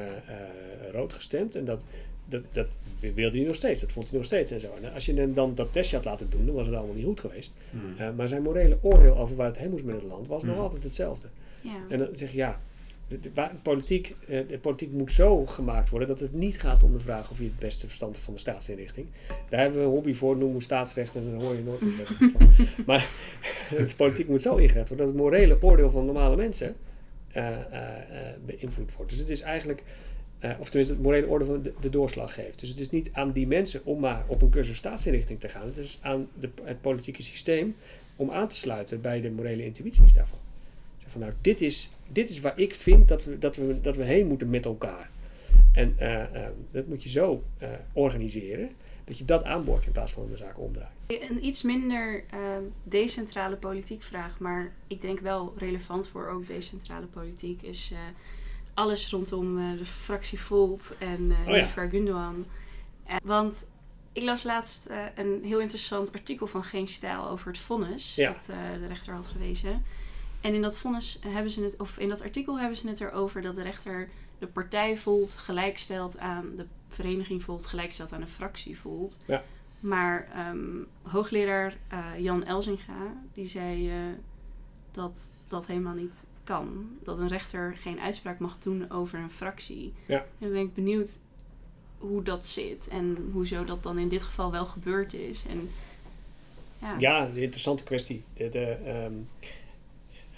rood gestemd en dat, dat, dat wilde hij nog steeds. Dat vond hij nog steeds en zo. En als je hem dan dat testje had laten doen, dan was het allemaal niet goed geweest. Mm. Eh, maar zijn morele oordeel over waar het heen moest met het land was nog Mhm. altijd hetzelfde. ja. En dan zeg je ja, de, politiek, eh, de politiek moet zo gemaakt worden dat het niet gaat om de vraag of je het beste verstand hebt van de staatsinrichting. Daar hebben we een hobby voor, noemen we staatsrecht en dan hoor je nooit meer van. *laughs* Maar *laughs* de politiek moet zo ingericht worden dat het morele oordeel van normale mensen eh, eh, beïnvloed wordt. Dus het is eigenlijk, of tenminste het morele oordeel van de, de doorslag geeft. Dus het is niet aan die mensen om maar op een cursus staatsinrichting te gaan. Het is aan de, het politieke systeem om aan te sluiten bij de morele intuïties daarvan. Zeg van nou, dit is, dit is waar ik vind dat we, dat, we, dat we heen moeten met elkaar. En eh, eh, dat moet je zo eh, organiseren dat je dat aanboort in plaats van de zaak omdraait. Een iets minder ehm, decentrale politiek vraag, maar ik denk wel relevant voor ook decentrale politiek, is alles rondom de fractie Volt en eh Oh ja. Nilüfer Gundogan. Want ik las laatst een heel interessant artikel van Geen Stijl over het vonnis Ja. dat de rechter had gewezen. En in dat vonnis hebben ze het, of in dat artikel hebben ze het erover dat de rechter de partij Volt gelijkstelt aan de vereniging Volt gelijkstelt aan de fractie Volt. Ja. Maar ehm, hoogleraar eh, Jan Elzinga die zei eh, dat dat helemaal niet kan. Dat een rechter geen uitspraak mag doen over een fractie. Ja. En ben ik benieuwd hoe dat zit en hoezo dat dan in dit geval wel gebeurd is. En, ja. Ja, een interessante kwestie. De, de, ehm,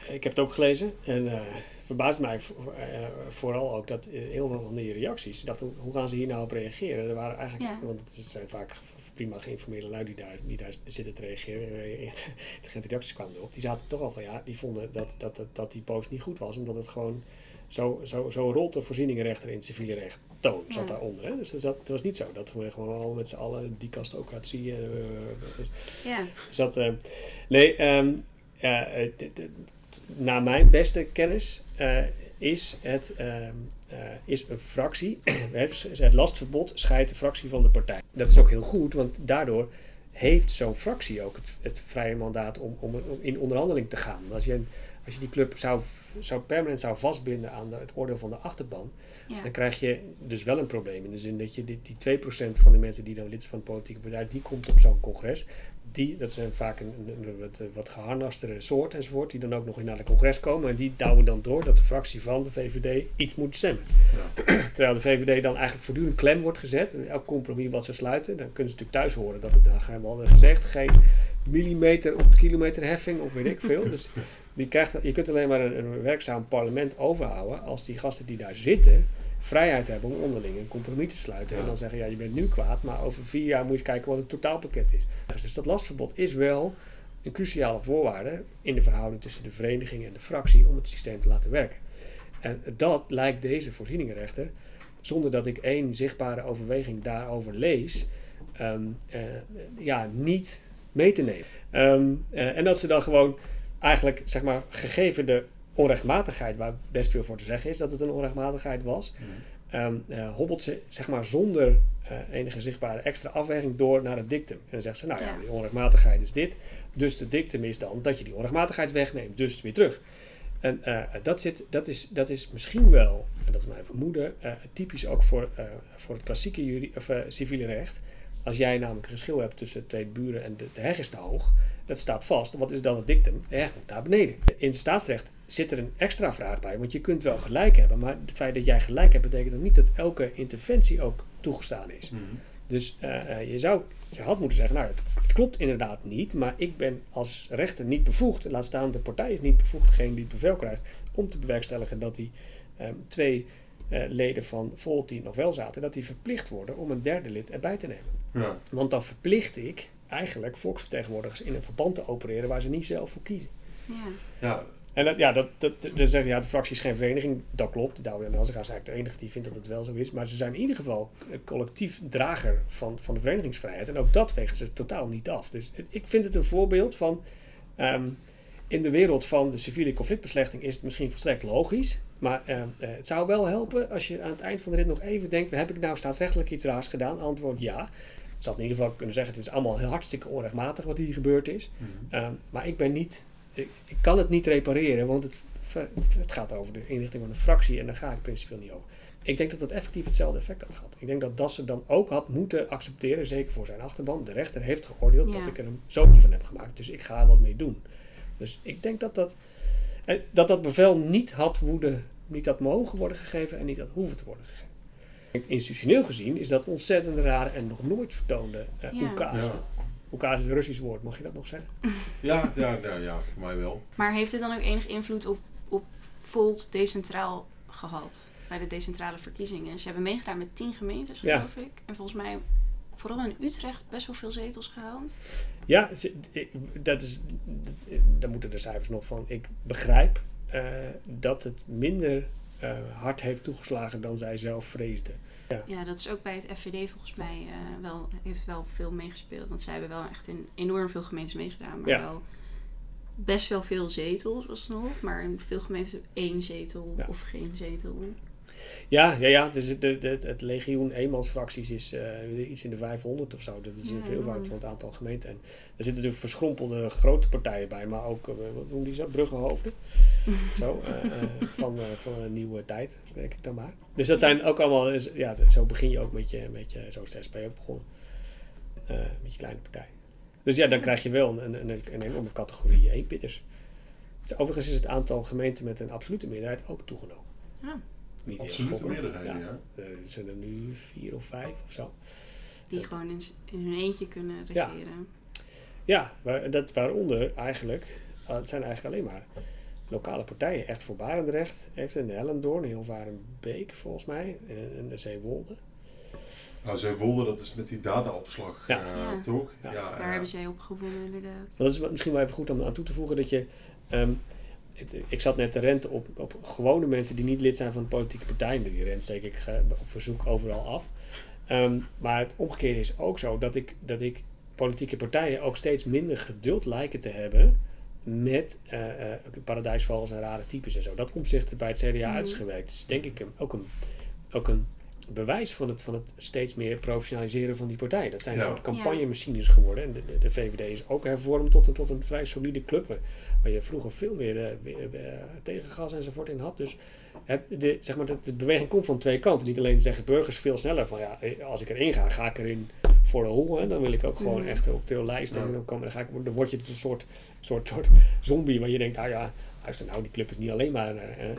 ik heb het ook gelezen en eh verbaast mij eh, vooral ook dat eh, heel veel van die reacties, ik dacht, hoe, gaan ze hier nou op reageren? Er waren eigenlijk, Ja. want het zijn vaak prima geïnformeerde lui die daar, die daar zitten te reageren. *laughs* De reacties kwamen erop. Die zaten toch al van ja, die vonden dat, dat, dat, dat die post niet goed was, omdat het gewoon zo, zo, zo rolt de voorzieningenrechter in het civiele recht. Toon zat Ja. daaronder. Hè? Dus dat, zat- was niet zo. Dat we gewoon al met z'n allen die kastocratie. eh, ja. dat, eh, nee, ehm, ja, naar mijn beste kennis eh, is het eh, is een fractie. *clears throat* het lastverbod scheidt de fractie van de partij. Dat is ook heel goed, want daardoor heeft zo'n fractie ook het, het vrije mandaat om, om, om in onderhandeling te gaan. Als je, als je die club zou, zou permanent zou vastbinden aan de- het oordeel van de achterban, ja. dan krijg je dus wel een probleem. In de zin dat je die, die 2% van de mensen die dan lid is van de politieke partij, die komt op zo'n congres. Die, dat zijn vaak een, een, een wat, eh, wat geharnastere soort enzovoort, die dan ook nog in naar de congres komen. En die douwen dan door dat de fractie van de VVD iets moet stemmen. *clears throat* Terwijl de VVD dan eigenlijk voortdurend klem wordt gezet. En elk compromis wat ze sluiten, dan kunnen ze natuurlijk thuis horen dat het, nou, gaan we hadden gezegd, geen millimeter op de kilometer heffing of weet ik veel. Dus *laughs* die krijgt, je kunt alleen maar een, een werkzaam parlement overhouden als die gasten die daar zitten vrijheid hebben om onderling een compromis te sluiten. En dan zeggen, ja, je bent nu kwaad, maar over vier jaar moet je kijken wat het totaalpakket is. Dus dat lastverbod is wel een cruciale voorwaarde in de verhouding tussen de vereniging en de fractie om het systeem te laten werken. En dat lijkt deze voorzieningenrechter, zonder dat ik één zichtbare overweging daarover lees, ehm, eh, ja, niet mee te nemen. Ehm, eh, en dat ze dan gewoon eigenlijk, zeg maar, gegeven de onrechtmatigheid, waar best veel voor te zeggen is dat het een onrechtmatigheid was, ehm, eh, hobbelt ze zeg maar zonder eh, enige zichtbare extra afweging door naar het dictum. En dan zegt ze, nou ja, Ja. die onrechtmatigheid is dit, dus de dictum is dan dat je die onrechtmatigheid wegneemt, dus weer terug. En eh, dat, zit, dat, is, dat is misschien wel, en dat is mijn vermoeden, eh, typisch ook voor, eh, voor het klassieke juri- of, civiele recht. Als jij namelijk een geschil hebt tussen twee buren en de, de heg is te hoog, dat staat vast. Wat is dan het dictum? De heg moet naar beneden. In het staatsrecht zit er een extra vraag bij, want je kunt wel gelijk hebben, maar het feit dat jij gelijk hebt, betekent nog niet dat elke interventie ook toegestaan is. Mhm. Dus eh, eh, je zou, je had moeten zeggen, nou, het, het klopt inderdaad niet, maar ik ben als rechter niet bevoegd, laat staan de partij is niet bevoegd, degene die het bevel krijgt, om te bewerkstelligen dat die ehm, twee eh, leden van Volt die nog wel zaten, dat die verplicht worden om een derde lid erbij te nemen. Ja. Want dan verplicht ik eigenlijk volksvertegenwoordigers in een verband te opereren waar ze niet zelf voor kiezen. Ja. ja, En dat, ja, dat, dat, dat, dan zeg je, ja, de fractie is geen vereniging. Dat klopt. Douwe en Elzega is eigenlijk de enige die vindt dat het wel zo is. Maar ze zijn in ieder geval collectief drager van, van de verenigingsvrijheid. En ook dat weegt ze totaal niet af. Dus het- ik vind het een voorbeeld van... ehm, in de wereld van de civiele conflictbeslechting is het misschien volstrekt logisch. Maar ehm, eh, het zou wel helpen als je aan het eind van de rit nog even denkt... heb ik nou staatsrechtelijk iets raars gedaan? Antwoord ja. Je zou in ieder geval kunnen zeggen... het is allemaal heel hartstikke onrechtmatig wat hier gebeurd is. Mhm. Ehm, maar ik ben niet, ik, ik kan het niet repareren, want het, het, gaat over de inrichting van een fractie en daar ga ik principieel niet over. Ik denk dat het effectief hetzelfde effect had gehad. Ik denk dat Dassen dan ook had moeten accepteren, zeker voor zijn achterban. De rechter heeft geoordeeld Ja. dat ik er een zootje van heb gemaakt, dus ik ga er wat mee doen. Dus ik denk dat dat, dat, dat bevel niet had, woeden, niet had mogen worden gegeven en niet had hoeven te worden gegeven. Institutioneel gezien is dat een ontzettend rare en nog nooit vertoonde uh, Ja. oekase. Ja. Oekase is een Russisch woord, mag je dat nog zeggen? *laughs* Ja, ja, ja, ja, voor mij wel. Maar heeft dit dan ook enig invloed op, op Volt decentraal gehad? Bij de decentrale verkiezingen. Ze hebben meegedaan met tien gemeentes, Ja. geloof ik. En volgens mij vooral in Utrecht best wel veel zetels gehaald. Ja, dat is, daar moeten de cijfers nog van. Ik begrijp eh, dat het minder eh, hard heeft toegeslagen dan zij zelf vreesden. Ja, dat is ook bij het FVD volgens mij eh, wel, heeft wel veel meegespeeld. Want zij hebben wel echt in enorm veel gemeentes meegedaan. Maar Ja. wel best wel veel zetels alsnog. Maar in veel gemeentes één zetel Ja. of geen zetel. Ja, ja, ja. Dus het, het, het, het legioen eenmansfracties is eh, iets in de 500 of zo. Dat is een Ja, veelvoud van het aantal gemeenten. En er zitten natuurlijk verschrompelde grote partijen bij, maar ook, eh, wat noemen die zo? Bruggenhoofden. *laughs* zo, eh, van, van een nieuwe tijd, spreek ik dan maar. Dus dat zijn ook allemaal, ja, zo begin je ook met je, met je zo is de SP ook begonnen. Met je kleine partij. Dus ja, dan krijg je wel een, een, een, een enorme categorie eenpitters. Dus overigens is het aantal gemeenten met een absolute meerderheid ook toegenomen. Ja. Niet schokkend. meerderheden, ja. Er zijn er nu vier of vijf of zo. Die Ja. gewoon in, hun eentje kunnen Ja. regeren. Ja, waar, dat waaronder eigenlijk, eh, het zijn eigenlijk alleen maar lokale partijen. Echt voor Barendrecht heeft een Hellendoorn, Hilvarenbeek volgens mij, en, en de Zeewolde. Nou, Zeewolde, dat is met die dataopslag, Ja. eh, Ja. toch? Ja. Ja, Daar ja. hebben zij op gewonnen inderdaad. Dat is misschien wel even goed om aan toe te voegen dat je. ehm, ik- zat net te renten op, op gewone mensen die niet lid zijn van politieke partijen. Die rent steek ik eh, op verzoek overal af. Ehm, maar het omgekeerde is ook zo dat ik, dat ik politieke partijen ook steeds minder geduld lijken te hebben met eh, eh, paradijsvogels en rare types en zo. Dat omzicht bij het CDA Mhm. uit is denk ik een- ook een, ook een bewijs van het, van het steeds meer professionaliseren van die partijen. Dat zijn Ja. een soort campagnemachines geworden. En de, de, de VVD is ook hervormd tot een, tot een vrij solide club. Waar, waar je vroeger veel meer eh, weer tegengas enzovoort in had. Dus het, de, zeg maar, de, de beweging komt van twee kanten. Niet alleen zeggen burgers veel sneller van ja, als ik erin ga, ga ik erin voor de hol. Hè. Dan wil ik ook gewoon echt op de lijst. En dan, kan, dan, ga ik, dan word je dus een soort, soort, soort zombie waar je denkt, ah ja, luister nou, die club is niet alleen maar eh, eh,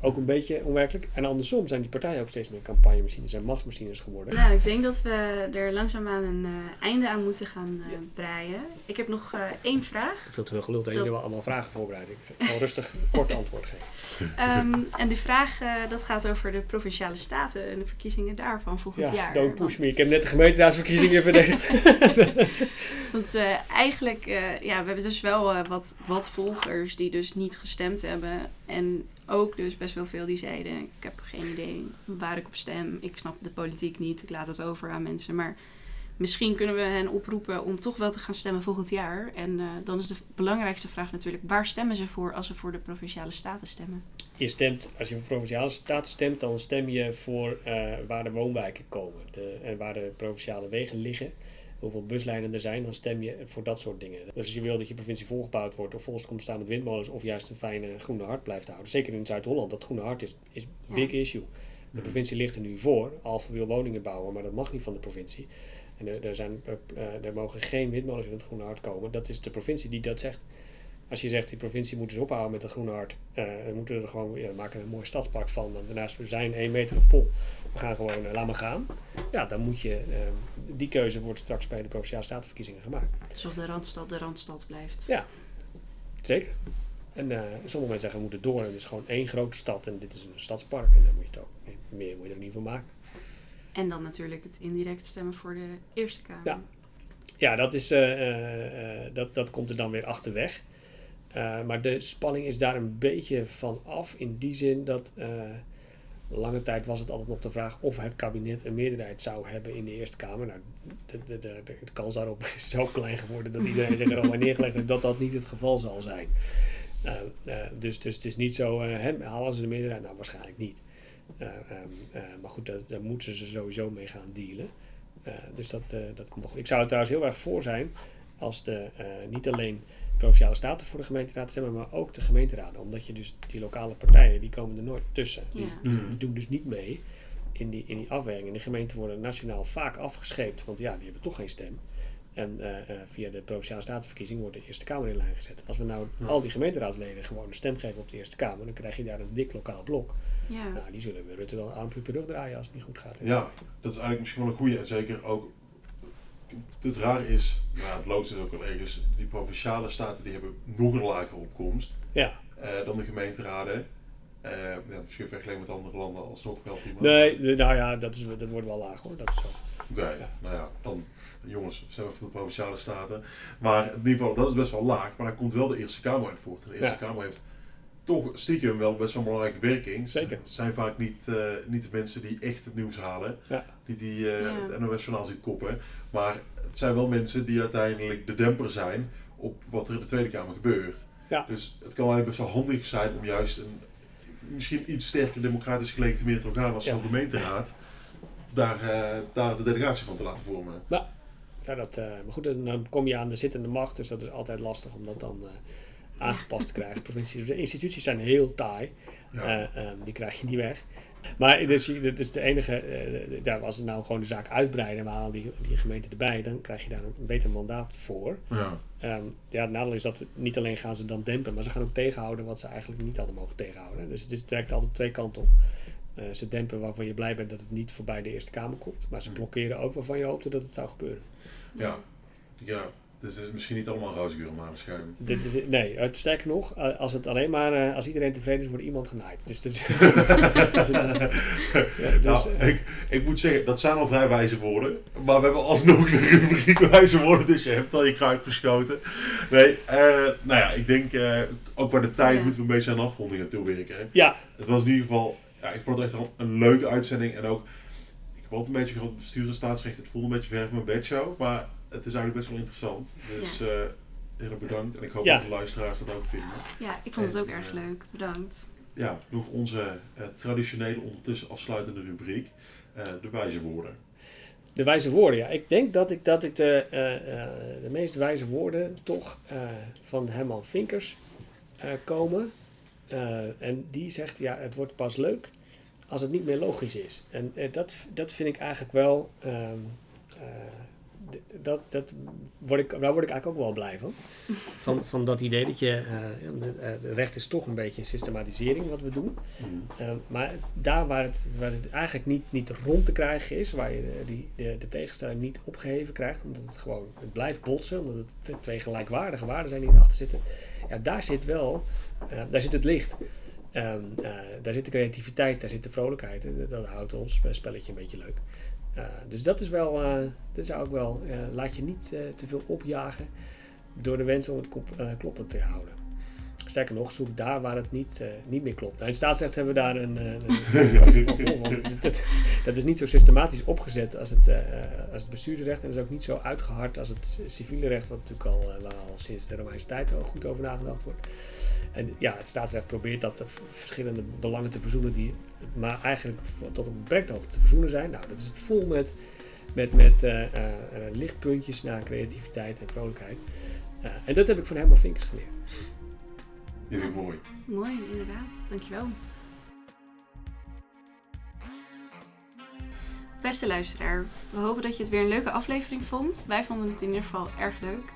ook een beetje onwerkelijk. En andersom zijn die partijen ook steeds meer campagnemachines en machtsmachines geworden. Nou, ik denk dat we er langzaamaan een eh, einde aan moeten gaan eh, breien. Ik heb nog eh, één vraag. Veel te veel geluld en Dat- jullie allemaal vragen voorbereid. Ik zal rustig kort antwoord geven. *laughs* Ehm, en die vraag eh, dat gaat over de provinciale staten en de verkiezingen daarvan volgend Ja, jaar. don't push me. Ik heb net de gemeenteraadsverkiezingen verdedigd. *laughs* Want eh, eigenlijk, eh, ja, we hebben dus wel eh, wat, wat volgers die dus niet gestemd hebben. En ook dus best wel veel die zeiden, ik heb geen idee waar ik op stem. Ik snap de politiek niet, ik laat het over aan mensen. Maar misschien kunnen we hen oproepen om toch wel te gaan stemmen volgend jaar. En eh, dan is de belangrijkste vraag natuurlijk, waar stemmen ze voor als ze voor de provinciale staten stemmen? Je stemt, als je voor provinciale staten stemt, dan stem je voor eh, waar de woonwijken komen en waar de provinciale wegen liggen. Hoeveel buslijnen er zijn, dan stem je voor dat soort dingen. Dus als je wil dat je provincie volgebouwd wordt of volgens komt staan met windmolens of juist een fijne groene hart blijft houden. Zeker in Zuid-Holland, dat groene hart is, is Ja. big issue. De provincie ligt er nu voor. Alphen wil woningen bouwen, maar dat mag niet van de provincie. En er, er, zijn, eh, er mogen geen windmolens in het groene hart komen. Dat is de provincie die dat zegt. Als je zegt, die provincie moet dus ophouden met het groene hart. eh dan moeten we er gewoon, ja, we maken er een mooi stadspark van. Daarnaast, we zijn één meter op pol. We gaan gewoon, eh, laat maar gaan. Ja, dan moet je, eh, die keuze wordt straks bij de Provinciale Statenverkiezingen gemaakt. Alsof de Randstad de Randstad blijft. Ja. Zeker. En eh, sommige mensen zeggen, we moeten door. En het is gewoon één grote stad. En dit is een stadspark. En daar moet je het ook, meer moet je er niet voor maken. En dan natuurlijk het indirect stemmen voor de Eerste Kamer. Ja. Ja, dat, is, dat, dat komt er dan weer achterweg. Eh, maar de spanning is daar een beetje van af. In die zin dat lange tijd was het altijd nog de vraag of het kabinet een meerderheid zou hebben in de Eerste Kamer. Nou, de, de, kans daarop *laughs* is zo klein geworden dat iedereen zich er al maar neergelegd dat dat niet het geval zal zijn. Eh, eh, dus, dus het is niet zo, eh, halen ze de meerderheid? Nou, waarschijnlijk niet. Eh, ehm, eh, maar goed, daar, moeten ze sowieso mee gaan dealen. Dus dat, dat komt wel goed. Ik zou er trouwens heel erg voor zijn als de, niet alleen provinciale staten voor de gemeenteraad stemmen, maar ook de gemeenteraden. Omdat je dus die lokale partijen, die komen er nooit tussen. Die, Ja. die- die doen dus niet mee in die, in die afweging. De gemeenten worden nationaal vaak afgescheept, want ja, die hebben toch geen stem. En eh, eh, via de provinciale statenverkiezing wordt de Eerste Kamer in lijn gezet. Als we nou Ja. al die gemeenteraadsleden gewoon een stem geven op de Eerste Kamer, dan krijg je daar een dik lokaal blok. Ja. Nou, die zullen we Rutte wel een armpje per rug draaien als het niet goed gaat. Ja, dat is eigenlijk misschien wel een goede. En zeker ook, het rare is, nou, het logisch is ook wel ergens, die provinciale staten die hebben nog een lagere opkomst Ja. eh, dan de gemeenteraden. Eh, ja, misschien vergeleken met andere landen alsnog wel prima. Nee, nou ja, dat, is, dat wordt wel laag hoor. Dat is zo. Oké, Ja. nou ja, dan jongens, stemmen voor de provinciale staten. Maar in ieder geval, dat is best wel laag. Maar daar komt wel de Eerste Kamer uit voort. En de Eerste. Kamer heeft toch stiekem wel best wel een belangrijke werking. Zeker. Het zijn vaak niet, eh, niet de mensen die echt het nieuws halen. Ja. Niet die eh, Ja. het NOS-journaal ziet koppen. Maar het zijn wel mensen die uiteindelijk de demper zijn op wat er in de Tweede Kamer gebeurt. Ja. Dus het kan eigenlijk best wel handig zijn om juist een misschien iets sterker democratisch gelegitimeerd orgaan als Ja. zo'n gemeenteraad daar, eh, daar de delegatie van te laten vormen. Ja, dat, eh, maar goed, dan kom je aan de zittende macht, dus dat is altijd lastig om dat dan eh, aangepast te krijgen. *laughs* Provincies, de instituties zijn heel taai, Ja. Eh, ehm, die krijg je niet weg. Maar dus, dit is de enige, eh, daar was het nou gewoon de zaak uitbreiden en we halen die, die gemeente erbij, dan krijg je daar een beter mandaat voor. ja. Ehm, ja, het nadeel is dat niet alleen gaan ze dan dempen, maar ze gaan ook tegenhouden wat ze eigenlijk niet hadden mogen tegenhouden. Dus het, is, het werkt altijd twee kanten op. Eh, ze dempen waarvan je blij bent dat het niet voorbij de Eerste Kamer komt, maar ze blokkeren ook waarvan je hoopte dat het zou gebeuren. Ja. ja. Dus het is misschien niet allemaal roze geur maar schuim. Dit is, nee, het, sterker nog, als het alleen maar, eh, als iedereen tevreden is, wordt iemand genaaid. Dus, dit, is- *laughs* *laughs* dus, ja, dus, nou, ik, ik moet zeggen, dat zijn al vrij wijze woorden. Maar we hebben alsnog de rubriek *laughs* wijze woorden, dus je hebt al je kruid verschoten. Nee, eh, nou ja, ik denk eh, ook bij de tijd Ja. moeten we een beetje aan de afronding naartoe werken. ja, Het was in ieder geval, ja, ik vond het echt een, een leuke uitzending. En ook, ik heb altijd een beetje gehad, bestuur en staatsrecht, het voelde een beetje ver van mijn bedshow. Maar het is eigenlijk best wel interessant. Dus eh heel erg bedankt. En ik hoop Ja. dat de luisteraars dat ook vinden. Ja, ik vond het ook erg eh, leuk. Bedankt. Ja, nog onze eh, traditionele ondertussen afsluitende rubriek. eh, de wijze woorden. de wijze woorden. Ja, ik denk dat ik, dat ik de, eh, eh, de meest wijze woorden toch eh, van Herman Vinkers eh, komen. Eh, en die zegt, ja, het wordt pas leuk als het niet meer logisch is. En dat, dat vind ik eigenlijk wel... ehm, eh, dat, dat word ik, daar word ik eigenlijk ook wel blij van. Van, van dat idee dat je... eh, eh, de recht is toch een beetje een systematisering wat we doen. Uh, maar daar waar het, waar het eigenlijk niet, niet rond te krijgen is, waar je de, die, de, de tegenstelling niet opgeheven krijgt, omdat het gewoon het blijft botsen, omdat het twee gelijkwaardige waarden zijn die erachter zitten, ja, daar zit wel, uh, daar zit het licht. Um, uh, daar zit de creativiteit, daar zit de vrolijkheid. En dat houdt ons spelletje een beetje leuk. Uh, dus dat is wel, dat zou ik wel, laat je niet te veel opjagen door de wens om het kop, kloppen te houden. Sterker nog, zoek daar waar het niet, uh, niet meer klopt. Nou, in staatsrecht hebben we daar een, *laughs* een, een van. Dat, dat, is niet zo systematisch opgezet als het, uh, als het bestuursrecht. En dat is ook niet zo uitgehard als het civiele recht, wat natuurlijk al, uh, al sinds de Romeinse tijd al goed over nagedacht wordt. En ja, het staatsrecht probeert dat de verschillende belangen te verzoenen die maar eigenlijk tot een beperkte hoogte te verzoenen zijn. Nou, dat is het vol met, met, met lichtpuntjes naar creativiteit en vrolijkheid. en dat heb ik van Herman Vinkers geleerd. Die vind ik mooi. Mooi, inderdaad. Dankjewel. Beste luisteraar, we hopen dat je het weer een leuke aflevering vond. Wij vonden het in ieder geval erg leuk.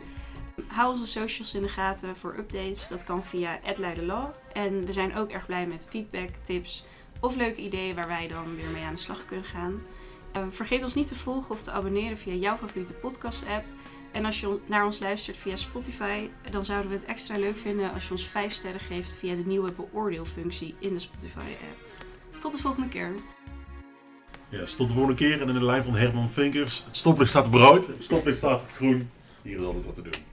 Hou onze socials in de gaten voor updates. Dat kan via @leidelaw. En we zijn ook erg blij met feedback, tips of leuke ideeën waar wij dan weer mee aan de slag kunnen gaan. vergeet ons niet te volgen of te abonneren via jouw favoriete podcast-app. En als je naar ons luistert via Spotify, dan zouden we het extra leuk vinden als je ons 5 sterren geeft via de nieuwe beoordeelfunctie in de Spotify-app. Tot de volgende keer. Yes, tot de volgende keer. En in de lijn van Herman Vinkers. Het stoplicht staat op rood, stoplicht staat op groen. Hier is altijd wat te doen.